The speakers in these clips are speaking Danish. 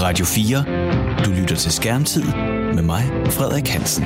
Radio 4. Du lytter til Skærmtid med mig, Frederik Hansen.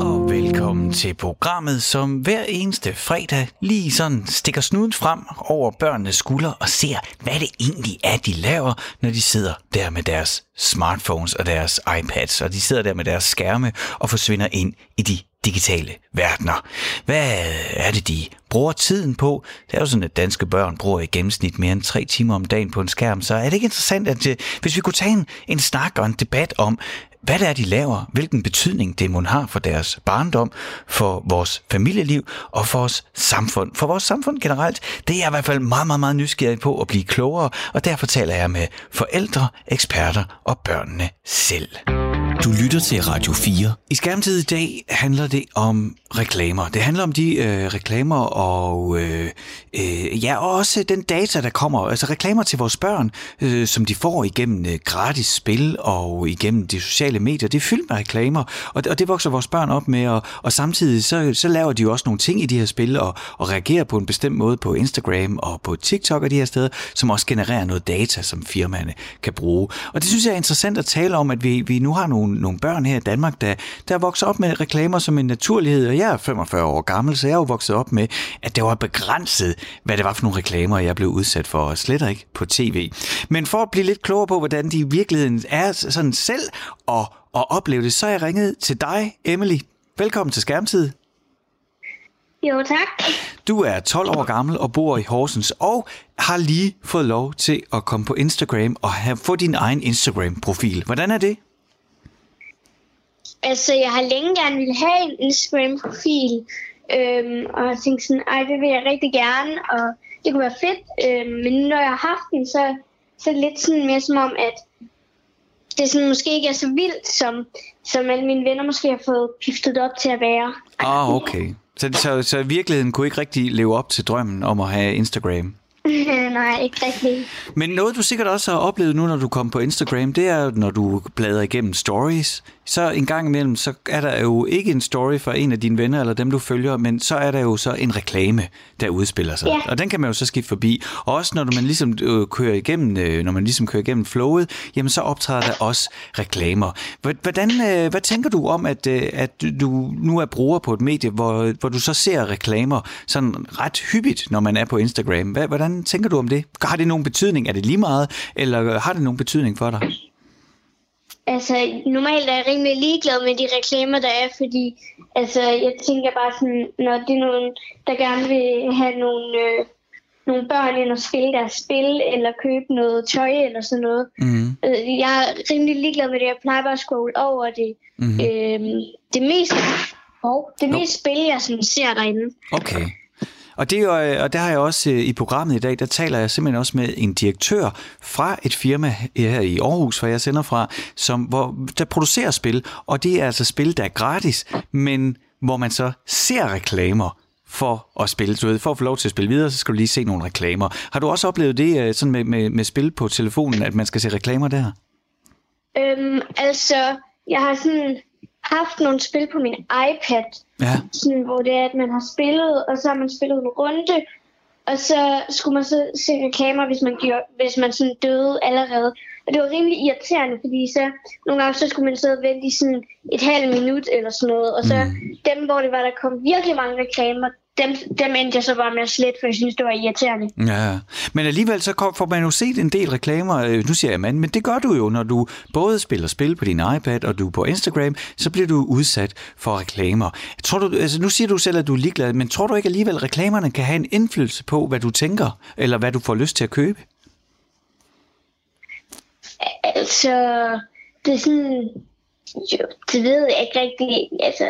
Og velkommen til programmet, som hver eneste fredag lige sådan stikker snuden frem over børnenes skuldre og ser, hvad det egentlig er, de laver, når de sidder der med deres smartphones og deres iPads, og de sidder der med deres skærme og forsvinder ind i de digitale verdener. Hvad er det, de bruger tiden på? Det er jo sådan, at danske børn bruger i gennemsnit mere end tre timer om dagen på en skærm, så er det ikke interessant, at øh, hvis vi kunne tage en, en snak og en debat om, hvad det er, de laver, hvilken betydning det må har for deres barndom, for vores familieliv og for vores samfund. For vores samfund generelt, det er jeg i hvert fald meget, meget, meget nysgerrig på at blive klogere, og derfor taler jeg med forældre, eksperter og børnene selv. Du lytter til Radio 4. I skærmtid i dag handler det om reklamer. Det handler om de øh, reklamer og øh, øh, ja, og også den data, der kommer. Altså reklamer til vores børn, øh, som de får igennem øh, gratis spil og igennem de sociale medier. Det er fyldt med reklamer, og, og det vokser vores børn op med. Og, og samtidig så, så laver de jo også nogle ting i de her spil og, og reagerer på en bestemt måde på Instagram og på TikTok og de her steder, som også genererer noget data, som firmaerne kan bruge. Og det synes jeg er interessant at tale om, at vi, vi nu har nogle nogle, nogle børn her i Danmark, der, der vokser op med reklamer som en naturlighed, og jeg er 45 år gammel, så jeg er jo vokset op med, at det var begrænset, hvad det var for nogle reklamer, jeg blev udsat for, og slet ikke på tv. Men for at blive lidt klogere på, hvordan de i virkeligheden er sådan selv, og, og opleve det, så er jeg ringet til dig, Emily. Velkommen til Skærmtid. Jo, tak. Du er 12 år gammel og bor i Horsens, og har lige fået lov til at komme på Instagram og have, få din egen Instagram-profil. Hvordan er det? Altså, jeg har længe gerne ville have en Instagram-profil, øhm, og jeg tænkte sådan, ej, det vil jeg rigtig gerne, og det kunne være fedt. Øhm, men når jeg har haft den, så, så er det lidt sådan mere som om, at det sådan måske ikke er så vildt, som, som alle mine venner måske har fået piftet op til at være. Ah, okay. Så, så, så virkeligheden kunne ikke rigtig leve op til drømmen om at have Instagram? Nej, ikke rigtigt. Men noget, du sikkert også har oplevet nu, når du kommer på Instagram, det er, når du bladrer igennem stories. Så en gang imellem, så er der jo ikke en story fra en af dine venner, eller dem, du følger, men så er der jo så en reklame, der udspiller sig. Ja. Og den kan man jo så skifte forbi. Og også når man ligesom øh, kører igennem, øh, når man ligesom kører igennem flowet, jamen så optræder der også reklamer. Hvordan, øh, hvad tænker du om, at, øh, at du nu er bruger på et medie, hvor, hvor du så ser reklamer sådan ret hyppigt, når man er på Instagram? Hvordan tænker du om det? Har det nogen betydning? Er det lige meget, eller har det nogen betydning for dig? Altså, normalt er jeg rimelig ligeglad med de reklamer, der er, fordi altså, jeg tænker bare sådan, når det er nogen, der gerne vil have nogle, øh, nogle børn ind og spille deres spil, eller købe noget tøj eller sådan noget. Mm. Øh, jeg er rimelig ligeglad med det. Jeg plejer bare at scrolle over det. Mm. Øhm, det mest, oh, det mest spil, jeg sådan ser derinde. Okay. Og, det, øh, og der har jeg også øh, i programmet i dag, der taler jeg simpelthen også med en direktør fra et firma her i Aarhus, hvor jeg sender fra, som, hvor, der producerer spil, og det er altså spil, der er gratis, men hvor man så ser reklamer for at spille. Du ved, for at få lov til at spille videre, så skal du lige se nogle reklamer. Har du også oplevet det øh, sådan med, med, med spil på telefonen, at man skal se reklamer der? Øhm, altså, jeg har sådan haft nogle spil på min iPad, ja. sådan, hvor det er, at man har spillet, og så har man spillet en runde, og så skulle man så se reklamer, hvis man, gjorde, hvis man sådan døde allerede. Og det var rimelig irriterende, fordi så nogle gange så skulle man sidde og vente i sådan et halvt minut eller sådan noget. Og så mm. dem, hvor det var, der kom virkelig mange reklamer, dem, dem endte jeg så bare med at slette, for jeg synes, det var irriterende. Ja, men alligevel så får man jo set en del reklamer, øh, nu siger jeg mand, men det gør du jo, når du både spiller spil på din iPad, og du er på Instagram, så bliver du udsat for reklamer. Tror du, altså nu siger du selv, at du er ligeglad, men tror du ikke alligevel, at reklamerne kan have en indflydelse på, hvad du tænker, eller hvad du får lyst til at købe? Altså, det er sådan, jo, det ved jeg ikke rigtig, altså,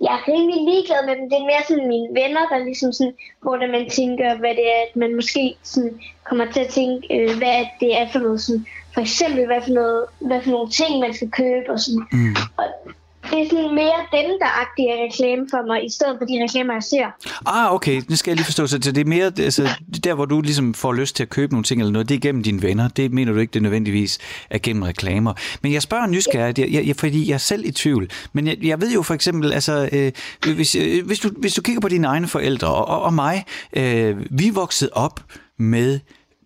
jeg er rimelig ligeglad med dem. Det er mere sådan mine venner, der ligesom sådan, hvor der man tænker, hvad det er, at man måske sådan kommer til at tænke, øh, hvad det er for noget sådan, for eksempel, hvad for, noget, hvad for nogle ting, man skal købe og sådan. Mm. Og det er sådan mere dem, der agtige reklame for mig, i stedet for de reklamer, jeg ser. Ah, okay. Nu skal jeg lige forstå. Så det er mere altså, der, hvor du ligesom får lyst til at købe nogle ting eller noget, det er gennem dine venner. Det mener du ikke, det nødvendigvis er gennem reklamer. Men jeg spørger nysgerrigt, jeg, jeg, fordi jeg er selv i tvivl. Men jeg, jeg ved jo for eksempel, altså, øh, hvis, øh, hvis, du, hvis du kigger på dine egne forældre og, og, og mig, øh, vi voksede op med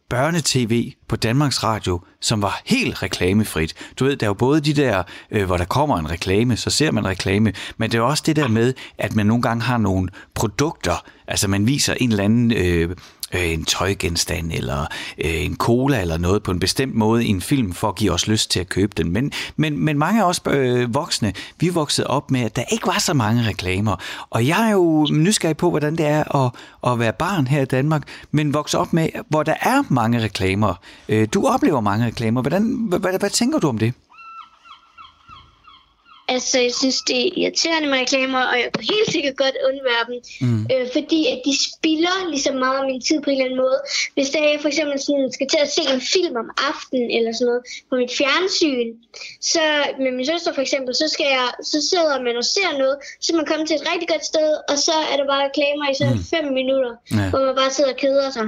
børnetv på Danmarks Radio, som var helt reklamefrit. Du ved, der er jo både de der, øh, hvor der kommer en reklame, så ser man reklame, men det er også det der med, at man nogle gange har nogle produkter, altså man viser en eller anden øh, øh, en tøjgenstand eller øh, en cola eller noget på en bestemt måde i en film for at give os lyst til at købe den. Men, men, men mange af os øh, voksne, vi voksede op med, at der ikke var så mange reklamer. Og jeg er jo nysgerrig på, hvordan det er at, at være barn her i Danmark, men vokse op med, hvor der er mange reklamer. Øh, du oplever mange reklamer. Hvordan, hvad, hvad, hvad tænker du om det? Altså, jeg synes, det er irriterende med reklamer, og jeg kan helt sikkert godt undvære dem. Mm. Øh, fordi at de spilder ligesom meget af min tid på en eller anden måde. Hvis der jeg for eksempel sådan, skal til at se en film om aftenen eller sådan noget på mit fjernsyn, så med min søster for eksempel, så, skal jeg, så sidder man og ser noget, så man kommer til et rigtig godt sted, og så er der bare reklamer i sådan mm. fem minutter, ja. hvor man bare sidder og keder sig.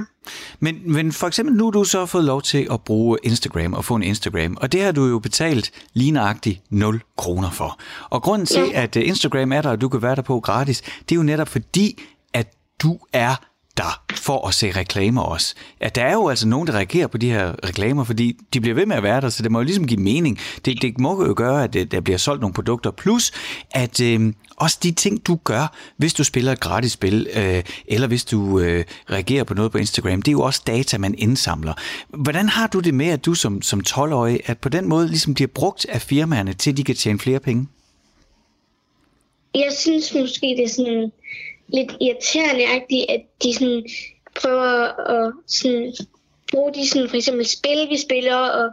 Men, men for eksempel nu har du så fået lov til at bruge Instagram og få en Instagram, og det har du jo betalt lige nøjagtigt 0 kroner for. Og grunden til, ja. at øh, Instagram er der, og du kan være der på gratis, det er jo netop fordi, at du er der for at se reklamer også. At der er jo altså nogen, der reagerer på de her reklamer, fordi de bliver ved med at være der, så det må jo ligesom give mening. Det, det må jo gøre, at der bliver solgt nogle produkter, plus at øh, også de ting, du gør, hvis du spiller et gratis spil, øh, eller hvis du øh, reagerer på noget på Instagram, det er jo også data, man indsamler. Hvordan har du det med, at du som, som 12-årig, at på den måde ligesom bliver brugt af firmaerne, til de kan tjene flere penge? Jeg synes måske, det er sådan lidt irriterende, at de sådan prøver at sådan bruge de sådan, for eksempel spil, vi spiller, og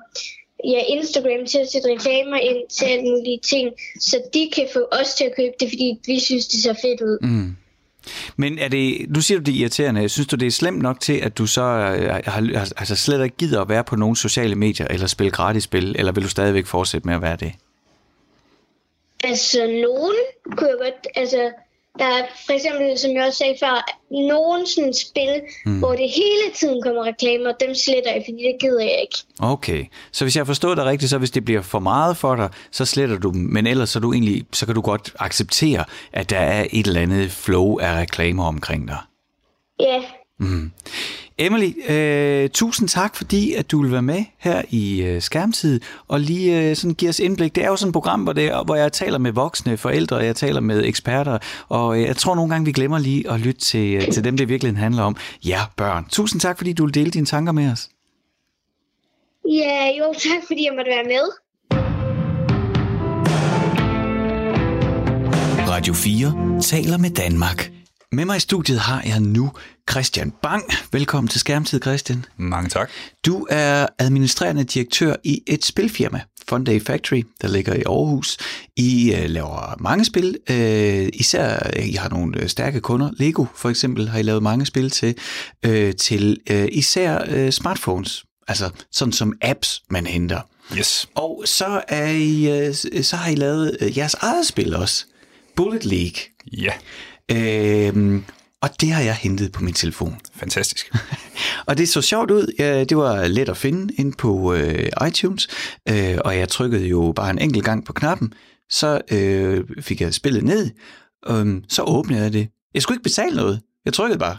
ja, Instagram til at sætte reklamer ind til alle mulige ting, så de kan få os til at købe det, fordi vi synes, det ser fedt ud. Mm. Men er det, nu siger du det irriterende, synes du det er slemt nok til, at du så øh, har, altså slet ikke gider at være på nogle sociale medier, eller spille gratis spil, eller vil du stadigvæk fortsætte med at være det? Altså, nogen kunne jeg godt, altså, der er for eksempel, som jeg også sagde før, nogen sådan spil, mm. hvor det hele tiden kommer reklamer, dem sletter jeg, fordi det gider jeg ikke. Okay, så hvis jeg forstår dig rigtigt, så hvis det bliver for meget for dig, så sletter du dem, men ellers så, du egentlig, så kan du godt acceptere, at der er et eller andet flow af reklamer omkring dig. Ja. Mm. Emily, øh, tusind tak, fordi at du vil være med her i øh, Skærmtid, og lige øh, sådan give os indblik. Det er jo sådan et program, hvor, det, hvor jeg taler med voksne forældre, og jeg taler med eksperter, og øh, jeg tror nogle gange, vi glemmer lige at lytte til, øh, til dem, det virkelig handler om. Ja, børn. Tusind tak, fordi du vil dele dine tanker med os. Ja, jo, tak fordi jeg måtte være med. Radio 4 taler med Danmark. Med mig i studiet har jeg nu Christian Bang. Velkommen til Skærmtid, Christian. Mange tak. Du er administrerende direktør i et spilfirma, Funday Factory, der ligger i Aarhus. I uh, laver mange spil. Uh, især, I har nogle øh, stærke kunder. Lego for eksempel har I lavet mange spil til. Uh, til uh, især uh, smartphones. Altså sådan som apps, man henter. Yes. Og så, er I, uh, så har I lavet uh, jeres eget spil også. Bullet League. Ja. Øhm, og det har jeg hentet på min telefon. Fantastisk. og det så sjovt ud. Ja, det var let at finde ind på øh, iTunes, øh, og jeg trykkede jo bare en enkelt gang på knappen. Så øh, fik jeg spillet ned, øh, så åbnede jeg det. Jeg skulle ikke betale noget. Jeg trykkede bare.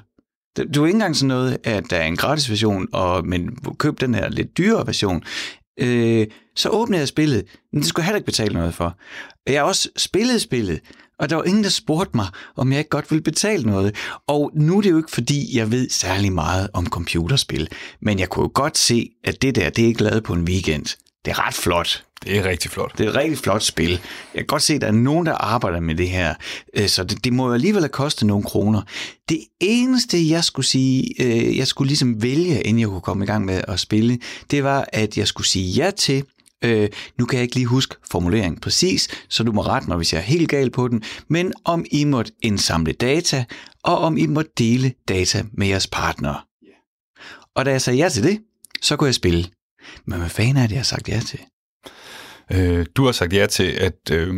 Du er ikke engang sådan noget, at der er en gratis version, og, men køb den her lidt dyrere version. Øh, så åbnede jeg spillet, men det skulle jeg heller ikke betale noget for. Jeg har også spillet spillet, og der var ingen, der spurgte mig, om jeg ikke godt ville betale noget. Og nu er det jo ikke, fordi jeg ved særlig meget om computerspil, men jeg kunne jo godt se, at det der, det er ikke lavet på en weekend. Det er ret flot. Det er rigtig flot. Det er et rigtig flot spil. Jeg kan godt se, at der er nogen, der arbejder med det her, øh, så det, det må jo alligevel have kostet nogle kroner. Det eneste, jeg skulle sige, øh, jeg skulle ligesom vælge, inden jeg kunne komme i gang med at spille, det var, at jeg skulle sige ja til, Øh, nu kan jeg ikke lige huske formuleringen præcis, så du må rette mig, hvis jeg er helt gal på den, men om I måtte indsamle data, og om I måtte dele data med jeres partnere. Og da jeg sagde ja til det, så kunne jeg spille. Men hvad fanden er det, jeg har sagt ja til? Øh, du har sagt ja til, at øh,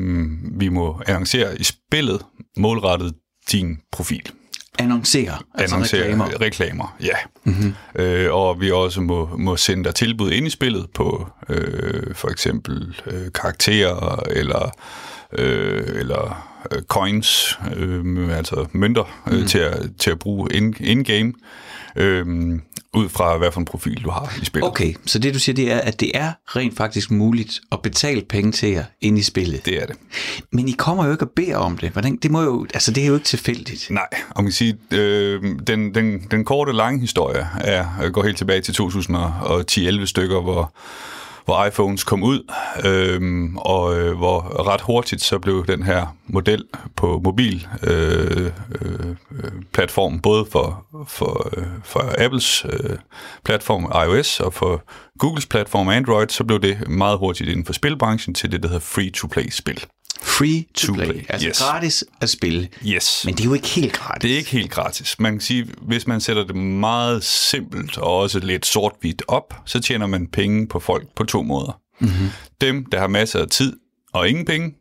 vi må annoncere i spillet målrettet din profil. Annoncere, altså Annoncere reklamer. reklamer, ja. Mm-hmm. Øh, og vi også må, må sende dig tilbud ind i spillet på øh, for eksempel øh, karakterer eller, øh, eller øh, coins, øh, altså mønter, øh, mm. til, at, til at bruge in-game. In ud fra, hvad for en profil du har i spillet. Okay, så det du siger, det er, at det er rent faktisk muligt at betale penge til jer ind i spillet. Det er det. Men I kommer jo ikke og beder om det. Hvordan, det, må jo, altså, det er jo ikke tilfældigt. Nej, og man kan sige, øh, den, den, den korte lange historie er, går helt tilbage til 2010-11 stykker, hvor hvor iPhones kom ud, øh, og øh, hvor ret hurtigt så blev den her model på mobil øh, øh, platform, både for, for, øh, for Apples øh, platform iOS og for Googles platform Android, så blev det meget hurtigt inden for spilbranchen til det, der hedder free-to-play-spil. Free to, to play. play. Altså yes. gratis at spille. Yes. Men det er jo ikke helt gratis. Det er ikke helt gratis. Man kan sige, hvis man sætter det meget simpelt og også lidt sort-hvidt op, så tjener man penge på folk på to måder. Mm-hmm. Dem, der har masser af tid og ingen penge,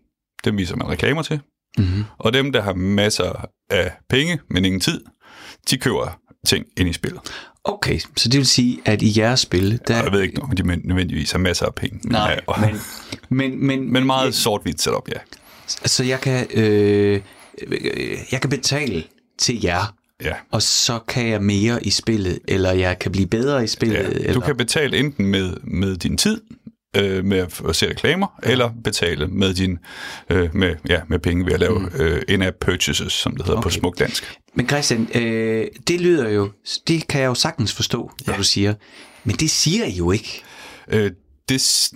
dem viser man reklamer til. Mm-hmm. Og dem, der har masser af penge, men ingen tid, de køber ting ind i spillet. Okay, så det vil sige, at i jeres spil... Der... Jeg ved ikke, om de nødvendigvis har masser af penge. Nej, men... Men, men, men meget sort-hvidt setup, ja. Så jeg kan, øh, jeg kan betale til jer, ja. og så kan jeg mere i spillet, eller jeg kan blive bedre i spillet. Ja. Du eller? kan betale enten med, med din tid, øh, med at se reklamer, ja. eller betale med din øh, med, ja, med penge ved at lave mm. øh, in-app purchases, som det hedder okay. på smuk dansk. Men Christian, øh, det lyder jo, det kan jeg jo sagtens forstå, ja. hvad du siger, men det siger I jo ikke. Øh, det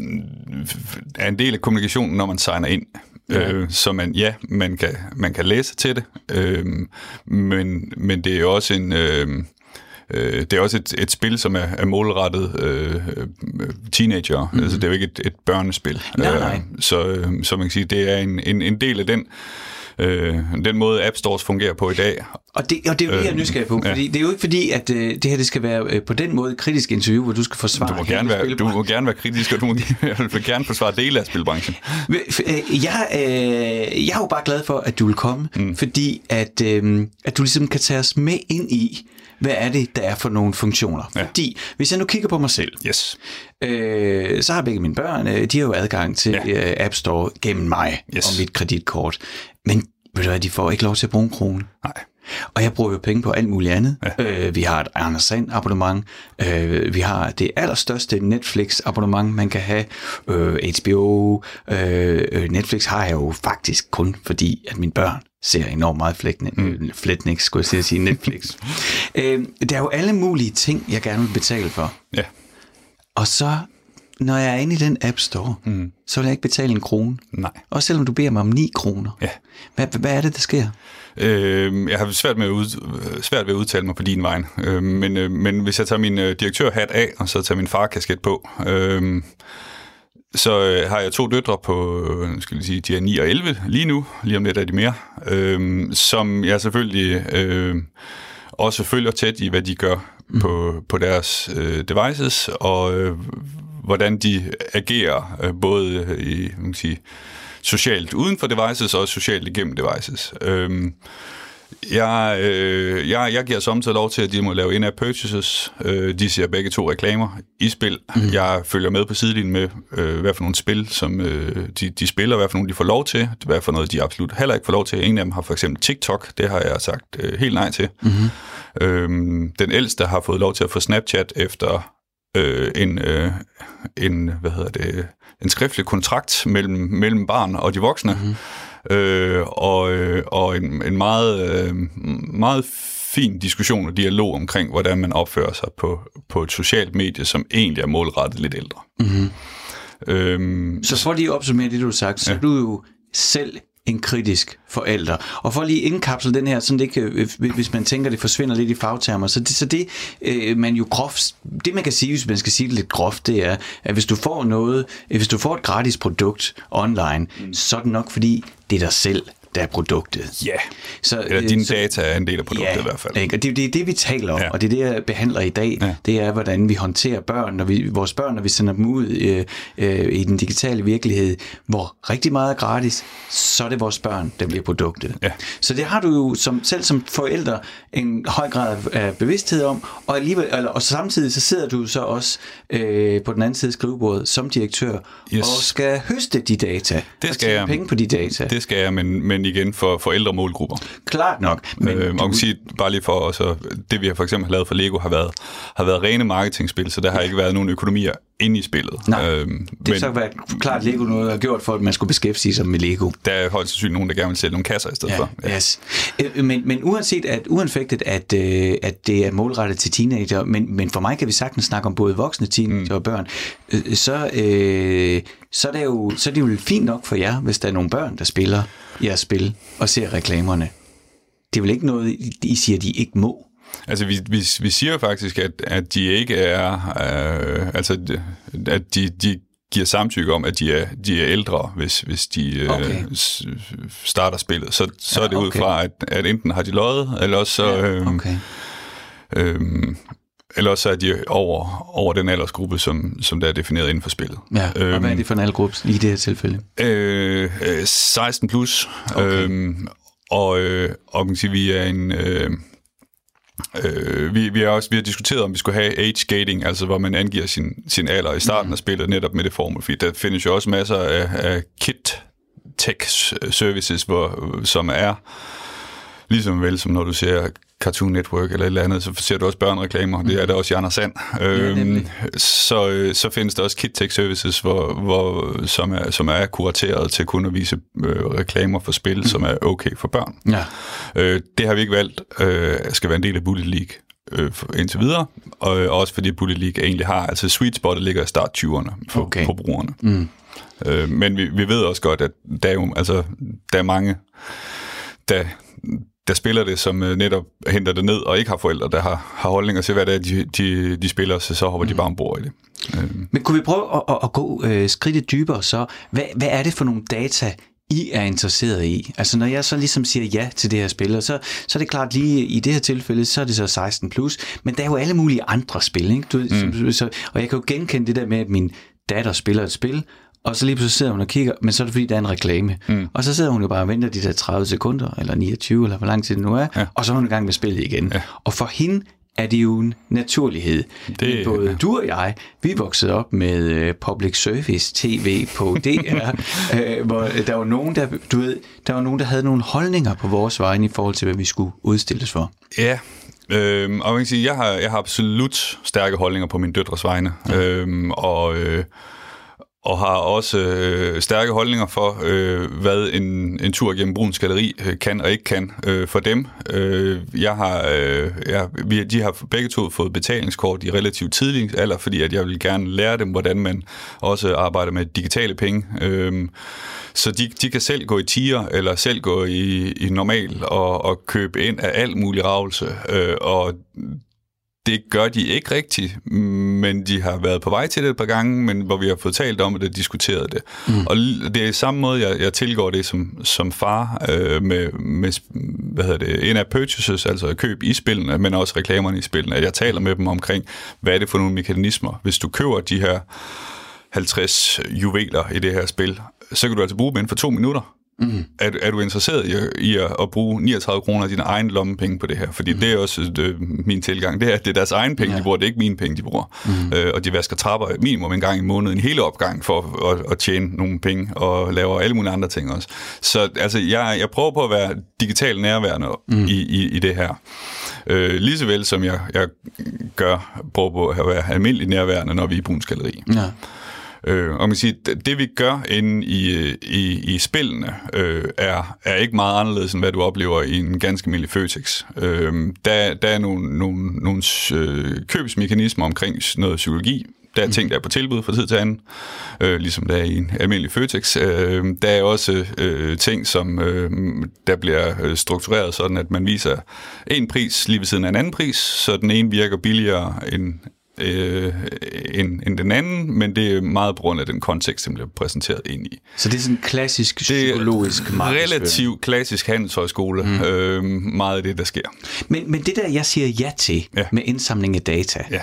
er en del af kommunikationen, når man signer ind. Ja. Øh, så man, ja, man kan, man kan læse til det, øh, men, men det er også en... Øh, øh, det er også et, et spil, som er, er målrettet øh, teenager. Mm-hmm. Altså, det er jo ikke et, et børnespil. Nej, nej. Øh, så, øh, så man kan sige, det er en, en, en del af den øh, den måde App Stores fungerer på i dag. Og det, og det er jo det, jeg er nysgerrig på, fordi ja. det er jo ikke fordi, at øh, det her det skal være øh, på den måde kritisk interview, hvor du skal forsvare du må gerne være, Du må gerne være kritisk, og du må gerne forsvare dele af spilbranchen. Øh, jeg, øh, jeg er jo bare glad for, at du vil komme, mm. fordi at, øh, at du ligesom kan tage os med ind i, hvad er det, der er for nogle funktioner. Ja. Fordi, hvis jeg nu kigger på mig selv, yes. øh, så har begge mine børn, øh, de har jo adgang til ja. App Store gennem mig yes. og mit kreditkort. Men ved du hvad, de får ikke lov til at bruge en krone. Nej. Og jeg bruger jo penge på alt muligt andet. Ja. Øh, vi har et Anders Sand abonnement. Øh, vi har det allerstørste Netflix abonnement, man kan have. Øh, HBO. Øh, øh, Netflix har jeg jo faktisk kun fordi, at mine børn ser enormt meget flætning, mm. Flætnix, skulle jeg sige, Netflix. øh, der er jo alle mulige ting, jeg gerne vil betale for. Ja. Og så når jeg er inde i den App Store, mm. så vil jeg ikke betale en krone. Nej. Også selvom du beder mig om 9 kroner. Ja. Hvad, hvad er det, der sker? Øh, jeg har svært, med at ud, svært ved at udtale mig på din vej. Øh, men, øh, men hvis jeg tager min øh, direktørhat af, og så tager min farkasket på, øh, så øh, har jeg to døtre på, øh, skal jeg sige, de er 9 og 11 lige nu, lige om lidt er de mere, øh, som jeg selvfølgelig øh, også følger tæt i, hvad de gør mm. på, på deres øh, devices, og øh, hvordan de agerer, øh, både i, man kan sige, socialt uden for devices og socialt igennem devices. Øhm, jeg, øh, jeg, jeg giver samtidig lov til, at de må lave in-app purchases. Øh, de ser begge to reklamer i spil. Mm. Jeg følger med på sidelinjen med, øh, hvad for nogle spil, som øh, de, de spiller, hvad for nogle de får lov til, hvad for noget de absolut heller ikke får lov til. En af dem har for eksempel TikTok, det har jeg sagt øh, helt nej til. Mm-hmm. Øhm, den ældste har fået lov til at få Snapchat efter øh, en, øh, en, hvad hedder det, en skriftlig kontrakt mellem, mellem barn og de voksne, mm-hmm. Øh, og, øh, og en, en meget, øh, meget fin diskussion og dialog omkring, hvordan man opfører sig på, på et socialt medie, som egentlig er målrettet lidt ældre. Mm-hmm. Øhm, så for lige at opsummere det, du har sagt, så ja. du jo selv en kritisk forælder. Og for lige indkapsle den her, sådan det ikke, øh, hvis man tænker, det forsvinder lidt i fagtermer, så det, så det øh, man jo groft, det man kan sige, hvis man skal sige det lidt groft, det er, at hvis du får noget, hvis du får et gratis produkt online, mm. så er det nok fordi, det er dig selv, der er produktet. Ja, så, eller dine så, data er en del af produktet ja, i hvert fald. Ikke? Og det, det er det, vi taler om, ja. og det er det, jeg behandler i dag. Ja. Det er, hvordan vi håndterer børn, når vi, vores børn, når vi sender dem ud øh, øh, i den digitale virkelighed, hvor rigtig meget er gratis, så er det vores børn, der bliver produktet. Ja. Så det har du jo som, selv som forældre en høj grad af bevidsthed om, og, alligevel, eller, og samtidig så sidder du så også øh, på den anden side af skrivebordet som direktør, yes. og skal høste de data, det skal og jeg. penge på de data. Det skal jeg, men, men men igen for, for ældre målgrupper. Klart nok. Men øh, man kan sige, bare lige for, også, det vi har for eksempel har lavet for Lego, har været, har været rene marketingspil, så der har ikke været nogen økonomier inde i spillet. Nej, øhm, det men, så været klart Lego noget har gjort for, at man skulle beskæftige sig med Lego. Der er højst sandsynligt nogen, der gerne vil sælge nogle kasser i stedet ja, for. Ja. Yes. Øh, men, men uanset at, uanfægtet, at, øh, at det er målrettet til teenager, men, men for mig kan vi sagtens snakke om både voksne teenager mm. og børn, øh, så, øh, så, er det jo, så er det jo fint nok for jer, hvis der er nogle børn, der spiller jeres spil og ser reklamerne. Det er vel ikke noget, I siger, de ikke må? Altså, vi, vi, vi siger faktisk, at, at de ikke er... Øh, altså, at de, de giver samtykke om, at de er, de er ældre, hvis, hvis de øh, okay. starter spillet. Så, så ja, er det okay. ud fra, at, at enten har de løjet, eller også så... Øh, okay. øh, eller også er de over, over den aldersgruppe, som, som der er defineret inden for spillet. Ja, og øhm, hvad er øhm, det for en aldersgruppe i det her tilfælde? Øh, 16 plus. Okay. Øhm, og, øh, og man kan sige, vi er en... Øh, Øh, vi, vi, har også vi har diskuteret, om vi skulle have age gating, altså hvor man angiver sin, sin alder i starten mm. af spillet, netop med det formål, fordi der findes jo også masser af, af kit tech services, hvor, som er Ligesom vel, som når du ser Cartoon Network eller et eller andet, så ser du også børnereklamer. Det er der også i Anders Sand. Ja, øhm, så, øh, så findes der også Kit Tech Services, hvor, hvor, som, er, som er kurateret til kun at vise øh, reklamer for spil, mm. som er okay for børn. Ja. Øh, det har vi ikke valgt, øh, skal være en del af Bullet League øh, indtil videre, og også fordi Bullet League egentlig har, altså sweet spot ligger i start 20'erne for, okay. for brugerne. Mm. Øh, men vi, vi ved også godt, at der er jo, altså, der er mange, der, der spiller det, som øh, netop henter det ned, og ikke har forældre, der har, har holdninger til, hvad det er, de, de, de spiller, så så hopper mm. de bare ombord i det. Øh. Men kunne vi prøve at, at, at gå øh, skridtet dybere så? Hvad, hvad er det for nogle data, I er interesseret i? Altså når jeg så ligesom siger ja til det her spil, så, så er det klart lige i det her tilfælde, så er det så 16 plus, men der er jo alle mulige andre spil, ikke? Du, mm. så, og jeg kan jo genkende det der med, at min datter spiller et spil, og så lige pludselig sidder hun og kigger, men så er det fordi, der er en reklame. Mm. Og så sidder hun jo bare og venter de der 30 sekunder, eller 29, eller hvor lang tid det nu er, ja. og så er hun i gang med spillet igen. Ja. Og for hende er det jo en naturlighed. Det, Både ja. du og jeg, vi voksede op med uh, public service tv på DR, uh, hvor der var nogen, der, du ved, der var nogen, der havde nogle holdninger på vores vegne i forhold til, hvad vi skulle udstilles for. Ja, Øhm, og man kan sige, jeg har, jeg har absolut stærke holdninger på min døtres vegne. Ja. Øhm, og øh, og har også øh, stærke holdninger for, øh, hvad en, en tur gennem Bruns Galeri øh, kan og ikke kan øh, for dem. Øh, jeg har, øh, jeg, vi, de har begge to fået betalingskort i relativt tidlig alder, fordi at jeg vil gerne lære dem, hvordan man også arbejder med digitale penge. Øh, så de, de kan selv gå i tiger, eller selv gå i, i normal og, og købe ind af alt mulig ravelse. Øh, og det gør de ikke rigtigt, men de har været på vej til det et par gange, men hvor vi har fået talt om det og diskuteret det. Mm. Og det er samme måde, jeg, jeg tilgår det som, som far øh, med, med hvad hedder det, in-app purchases, altså køb i spillene, men også reklamerne i spillene. At jeg taler med dem omkring, hvad er det for nogle mekanismer. Hvis du køber de her 50 juveler i det her spil, så kan du altså bruge dem inden for to minutter. Mm. Er, er du interesseret i, i at, at bruge 39 kroner af dine egen lommepenge på det her? Fordi mm. det er også øh, min tilgang. Det er, det er deres egen penge, ja. de bruger. Det er ikke mine penge, de bruger. Mm. Øh, og de vasker trapper minimum en gang i måneden, en hele opgang for at, at tjene nogle penge, og laver alle mulige andre ting også. Så altså, jeg, jeg prøver på at være digitalt nærværende mm. i, i, i det her. Øh, lige så vel som jeg, jeg gør, prøver på at være almindeligt nærværende, når vi er i Bruns Galeri. Ja. Øh, og man siger, det vi gør inde i, i, i spillene, øh, er, er ikke meget anderledes, end hvad du oplever i en ganske almindelig Føtex. Øh, der, der er nogle, nogle, nogle øh, købsmekanismer omkring noget psykologi, der er mm. ting, der er på tilbud fra tid til anden, øh, ligesom der er i en almindelig Føtex. Øh, der er også øh, ting, som øh, der bliver øh, struktureret sådan, at man viser en pris lige ved siden af en anden pris, så den ene virker billigere end øh, end, end den anden, men det er meget på grund af den kontekst, den bliver præsenteret ind i. Så det er sådan en klassisk psykologisk Det er relativt klassisk handelshøjskole, mm. øh, meget af det, der sker. Men, men det der, jeg siger ja til ja. med indsamling af data, ja.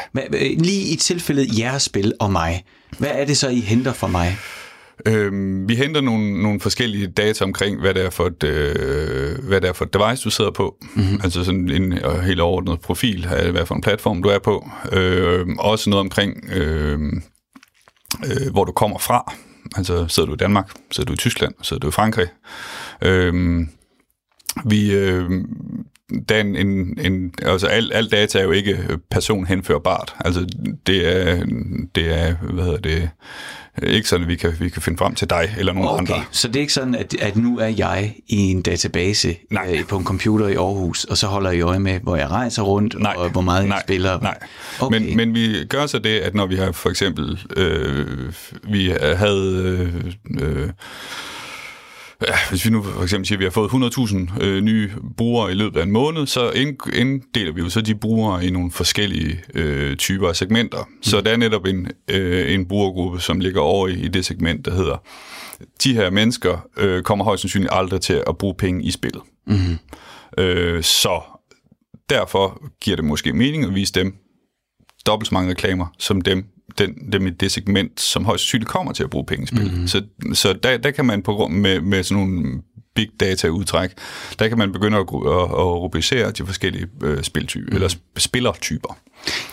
lige i tilfældet jeres spil og mig, hvad er det så, I henter for mig? Øhm, vi henter nogle, nogle forskellige data omkring, hvad det er for et, øh, hvad det er for et device, du sidder på. Mm-hmm. Altså sådan en øh, helt overordnet profil af, hvad for en platform, du er på. Øh, også noget omkring, øh, øh, hvor du kommer fra. Altså sidder du i Danmark, sidder du i Tyskland, sidder du i Frankrig. Øhm, vi, øh, der en, en, altså al, al data er jo ikke personhenførbart. Altså det er, det er hvad hedder det, ikke sådan, at vi kan, vi kan finde frem til dig eller nogen okay. andre. Så det er ikke sådan, at, at nu er jeg i en database nej. Øh, på en computer i Aarhus, og så holder I øje med, hvor jeg rejser rundt, nej. og hvor meget nej. jeg spiller? Nej, okay. men, men vi gør så det, at når vi har for eksempel, øh, vi havde... Øh, øh, hvis vi nu for eksempel siger, at vi har fået 100.000 øh, nye brugere i løbet af en måned, så inddeler vi jo så de brugere i nogle forskellige øh, typer af segmenter. Mm. Så der er netop en, øh, en brugergruppe, som ligger over i, i det segment, der hedder, de her mennesker øh, kommer højst sandsynligt aldrig til at bruge penge i spillet. Mm. Øh, så derfor giver det måske mening at vise dem dobbelt så mange reklamer, som dem, den, dem i det segment, som højst sandsynligt kommer til at bruge penge i spil. Mm-hmm. Så, så der, der kan man på grund med, med sådan nogle big data udtræk, der kan man begynde at, at, at rubricere de forskellige øh, spiltyper, mm. eller spillertyper.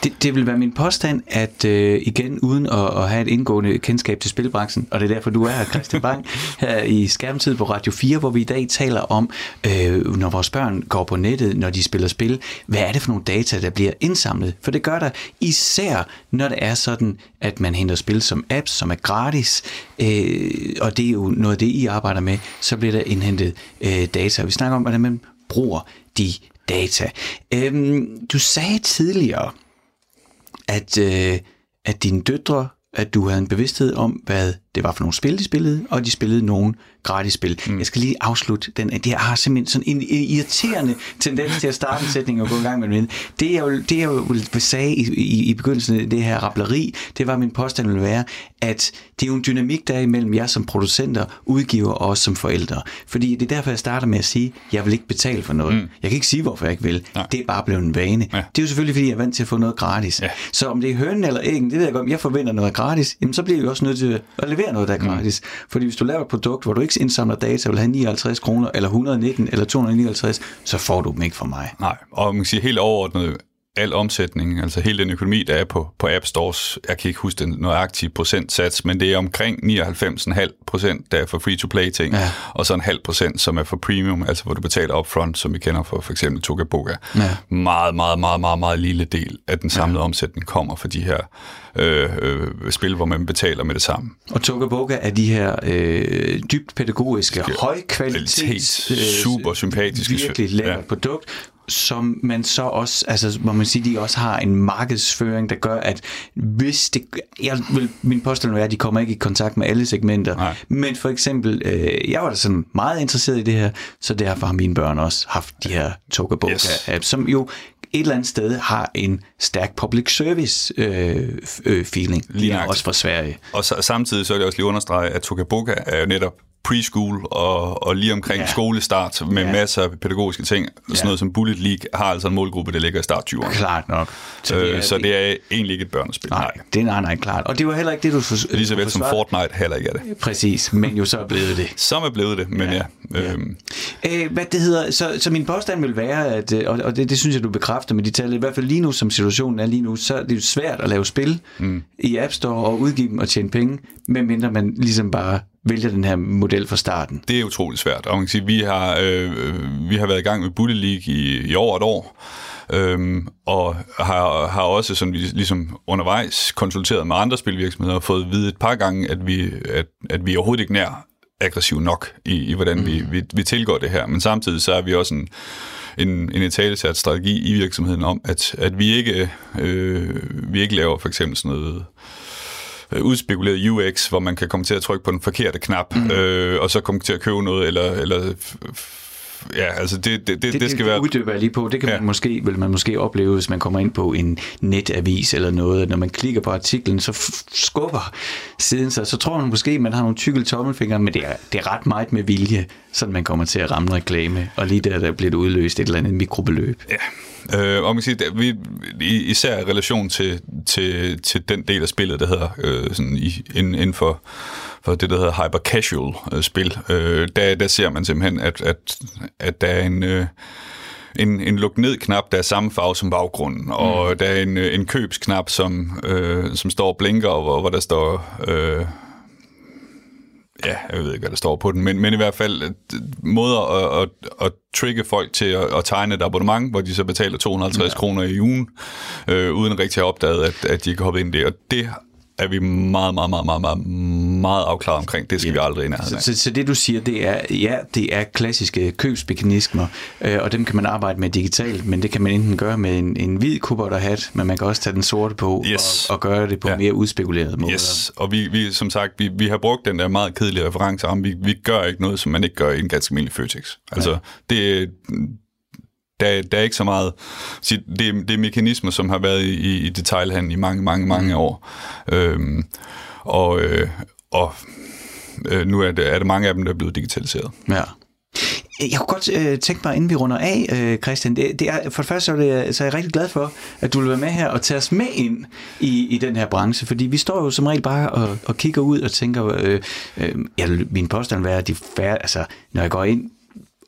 Det, det vil være min påstand, at øh, igen, uden at, at have et indgående kendskab til spilbranchen, og det er derfor, du er her, Christian Bang, her i Skærmtid på Radio 4, hvor vi i dag taler om, øh, når vores børn går på nettet, når de spiller spil, hvad er det for nogle data, der bliver indsamlet? For det gør der især, når det er sådan, at man henter spil som apps, som er gratis, øh, og det er jo noget af det, I arbejder med, så bliver der indhentet øh, data. Vi snakker om, hvordan man bruger de data. Øhm, du sagde tidligere, at, øh, at dine døtre, at du havde en bevidsthed om, hvad det var for nogle spil, de spillede, og de spillede nogle gratis spil. Mm. Jeg skal lige afslutte den. Det har simpelthen sådan en, irriterende tendens til at starte en sætning og gå i gang med den. Det jeg, jo, det jeg jo sagde i, i, i begyndelsen af det her rappleri, det var min påstand ville være, at det er jo en dynamik der imellem jer som producenter, udgiver og os som forældre. Fordi det er derfor, jeg starter med at sige, at jeg vil ikke betale for noget. Mm. Jeg kan ikke sige, hvorfor jeg ikke vil. Nej. Det er bare blevet en vane. Ja. Det er jo selvfølgelig, fordi jeg er vant til at få noget gratis. Ja. Så om det er hønen eller æggen, det ved jeg godt, om jeg forventer noget gratis, jamen så bliver jeg også nødt til at levere noget, der er mm. gratis. Mm. Fordi hvis du laver et produkt, hvor du ikke indsamler data, vil have 59 kroner, eller 119, eller 259, så får du dem ikke fra mig. Nej, og man kan sige helt overordnet, al omsætning, altså hele den økonomi, der er på, på App Stores, jeg kan ikke huske den nøjagtige procentsats, men det er omkring 99,5 procent, der er for free-to-play ting, ja. og så en halv procent, som er for premium, altså hvor du betaler upfront, som vi kender for for eksempel Toga Boga. Ja. Meget, meget, meget, meget, meget lille del af den samlede ja. omsætning kommer fra de her øh, øh, spil, hvor man betaler med det samme. Og Toga Boga er de her øh, dybt pædagogiske, højkvalitets, øh, super sympatiske, virkelig lækkert ja. produkt, som man så også, altså må man sige, de også har en markedsføring, der gør, at hvis det, jeg vil, min påstand er, at de kommer ikke i kontakt med alle segmenter, Nej. men for eksempel, øh, jeg var da sådan meget interesseret i det her, så derfor har mine børn også haft de her Toga yes. apps, som jo et eller andet sted har en stærk public service øh, øh, feeling. Lige også fra Sverige. Og så, samtidig så er det også lige understrege, at Tokaboka er jo netop preschool og, og lige omkring ja. skolestart med ja. masser af pædagogiske ting. Ja. Sådan noget som Bullet League har altså en målgruppe, der ligger i start 20'erne. Klart nok. Så det er, øh, så det er egentlig ikke et børnespil. Nej, nej. det er nej, nej, klart. Og det var heller ikke det, du for, Lige så vel som Fortnite heller ikke er det. Præcis, men jo så er blevet det. Som er blevet det, men ja. ja. Øhm. Æh, hvad det hedder, så, så min påstand vil være, at, øh, og, og det, det synes jeg, du bekræfter med de tal, i hvert fald lige nu, som situationen er lige nu, så er det jo svært at lave spil mm. i App Store og udgive dem og tjene penge, medmindre man ligesom bare vælger den her model fra starten? Det er utroligt svært. Og man kan sige, vi har, øh, vi har været i gang med Bullet League i, i over et år, øhm, og har, har også sådan, ligesom undervejs konsulteret med andre spilvirksomheder og fået at vide et par gange, at vi, at, at vi overhovedet ikke nær aggressiv nok i, i hvordan mm. vi, vi, vi tilgår det her. Men samtidig så er vi også en, en, en etalesat strategi i virksomheden om, at, at vi, ikke, øh, vi ikke laver for eksempel sådan noget øh, udspekuleret UX, hvor man kan komme til at trykke på den forkerte knap, mm. øh, og så komme til at købe noget, eller, eller ja, altså det, det, det, det, det skal det, være... uddyber jeg lige på. Det kan ja. man måske, vil man måske opleve, hvis man kommer ind på en netavis eller noget. Når man klikker på artiklen, så skubber siden sig. Så tror man måske, man har nogle tykke tommelfingre, men det er, det er ret meget med vilje, så man kommer til at ramme reklame. Og lige der, der bliver det udløst et eller andet mikrobeløb. Ja, Øh, og man kan sige, at vi, især i relation til, til, til den del af spillet, der hedder øh, sådan i, inden for, for det, der hedder hyper casual øh, spil, øh, der, der ser man simpelthen, at, at, at der er en... Øh, en, en luk ned knap, der er samme farve som baggrunden, og mm. der er en, en købsknap, som, øh, som står og blinker, og hvor, hvor der står øh, ja, jeg ved ikke, hvad der står på den, men, men i hvert fald måder at, at, at trigge folk til at, at tegne et abonnement, hvor de så betaler 250 ja. kroner i ugen, øh, uden rigtig at have opdaget, at, at de kan hoppe ind i det. Og det er vi meget, meget, meget, meget, meget, meget afklaret omkring. Det skal ja. vi aldrig ind så, så, så det du siger, det er, ja, det er klassiske købsmekanismer, øh, og dem kan man arbejde med digitalt, men det kan man enten gøre med en, en hvid hat, men man kan også tage den sorte på yes. og, og gøre det på ja. mere udspekuleret måde. Yes, og vi, vi som sagt, vi, vi har brugt den der meget kedelige reference om, vi, vi gør ikke noget, som man ikke gør i en ganske almindelig Føtex. Altså, ja. det, der, der er ikke så meget... Det, det er mekanismer, som har været i, i detailhandel i mange, mange, mange mm. år. Øhm, og øh, og øh, nu er det, er det mange af dem, der er blevet digitaliseret. Ja. Jeg kunne godt øh, tænke mig, inden vi runder af, øh, Christian, det, det er, for det første så er, det, så er jeg rigtig glad for, at du vil være med her og tage os med ind i, i den her branche, fordi vi står jo som regel bare og, og kigger ud og tænker, øh, øh, ja, min påstand er, at de færre, altså, når jeg går ind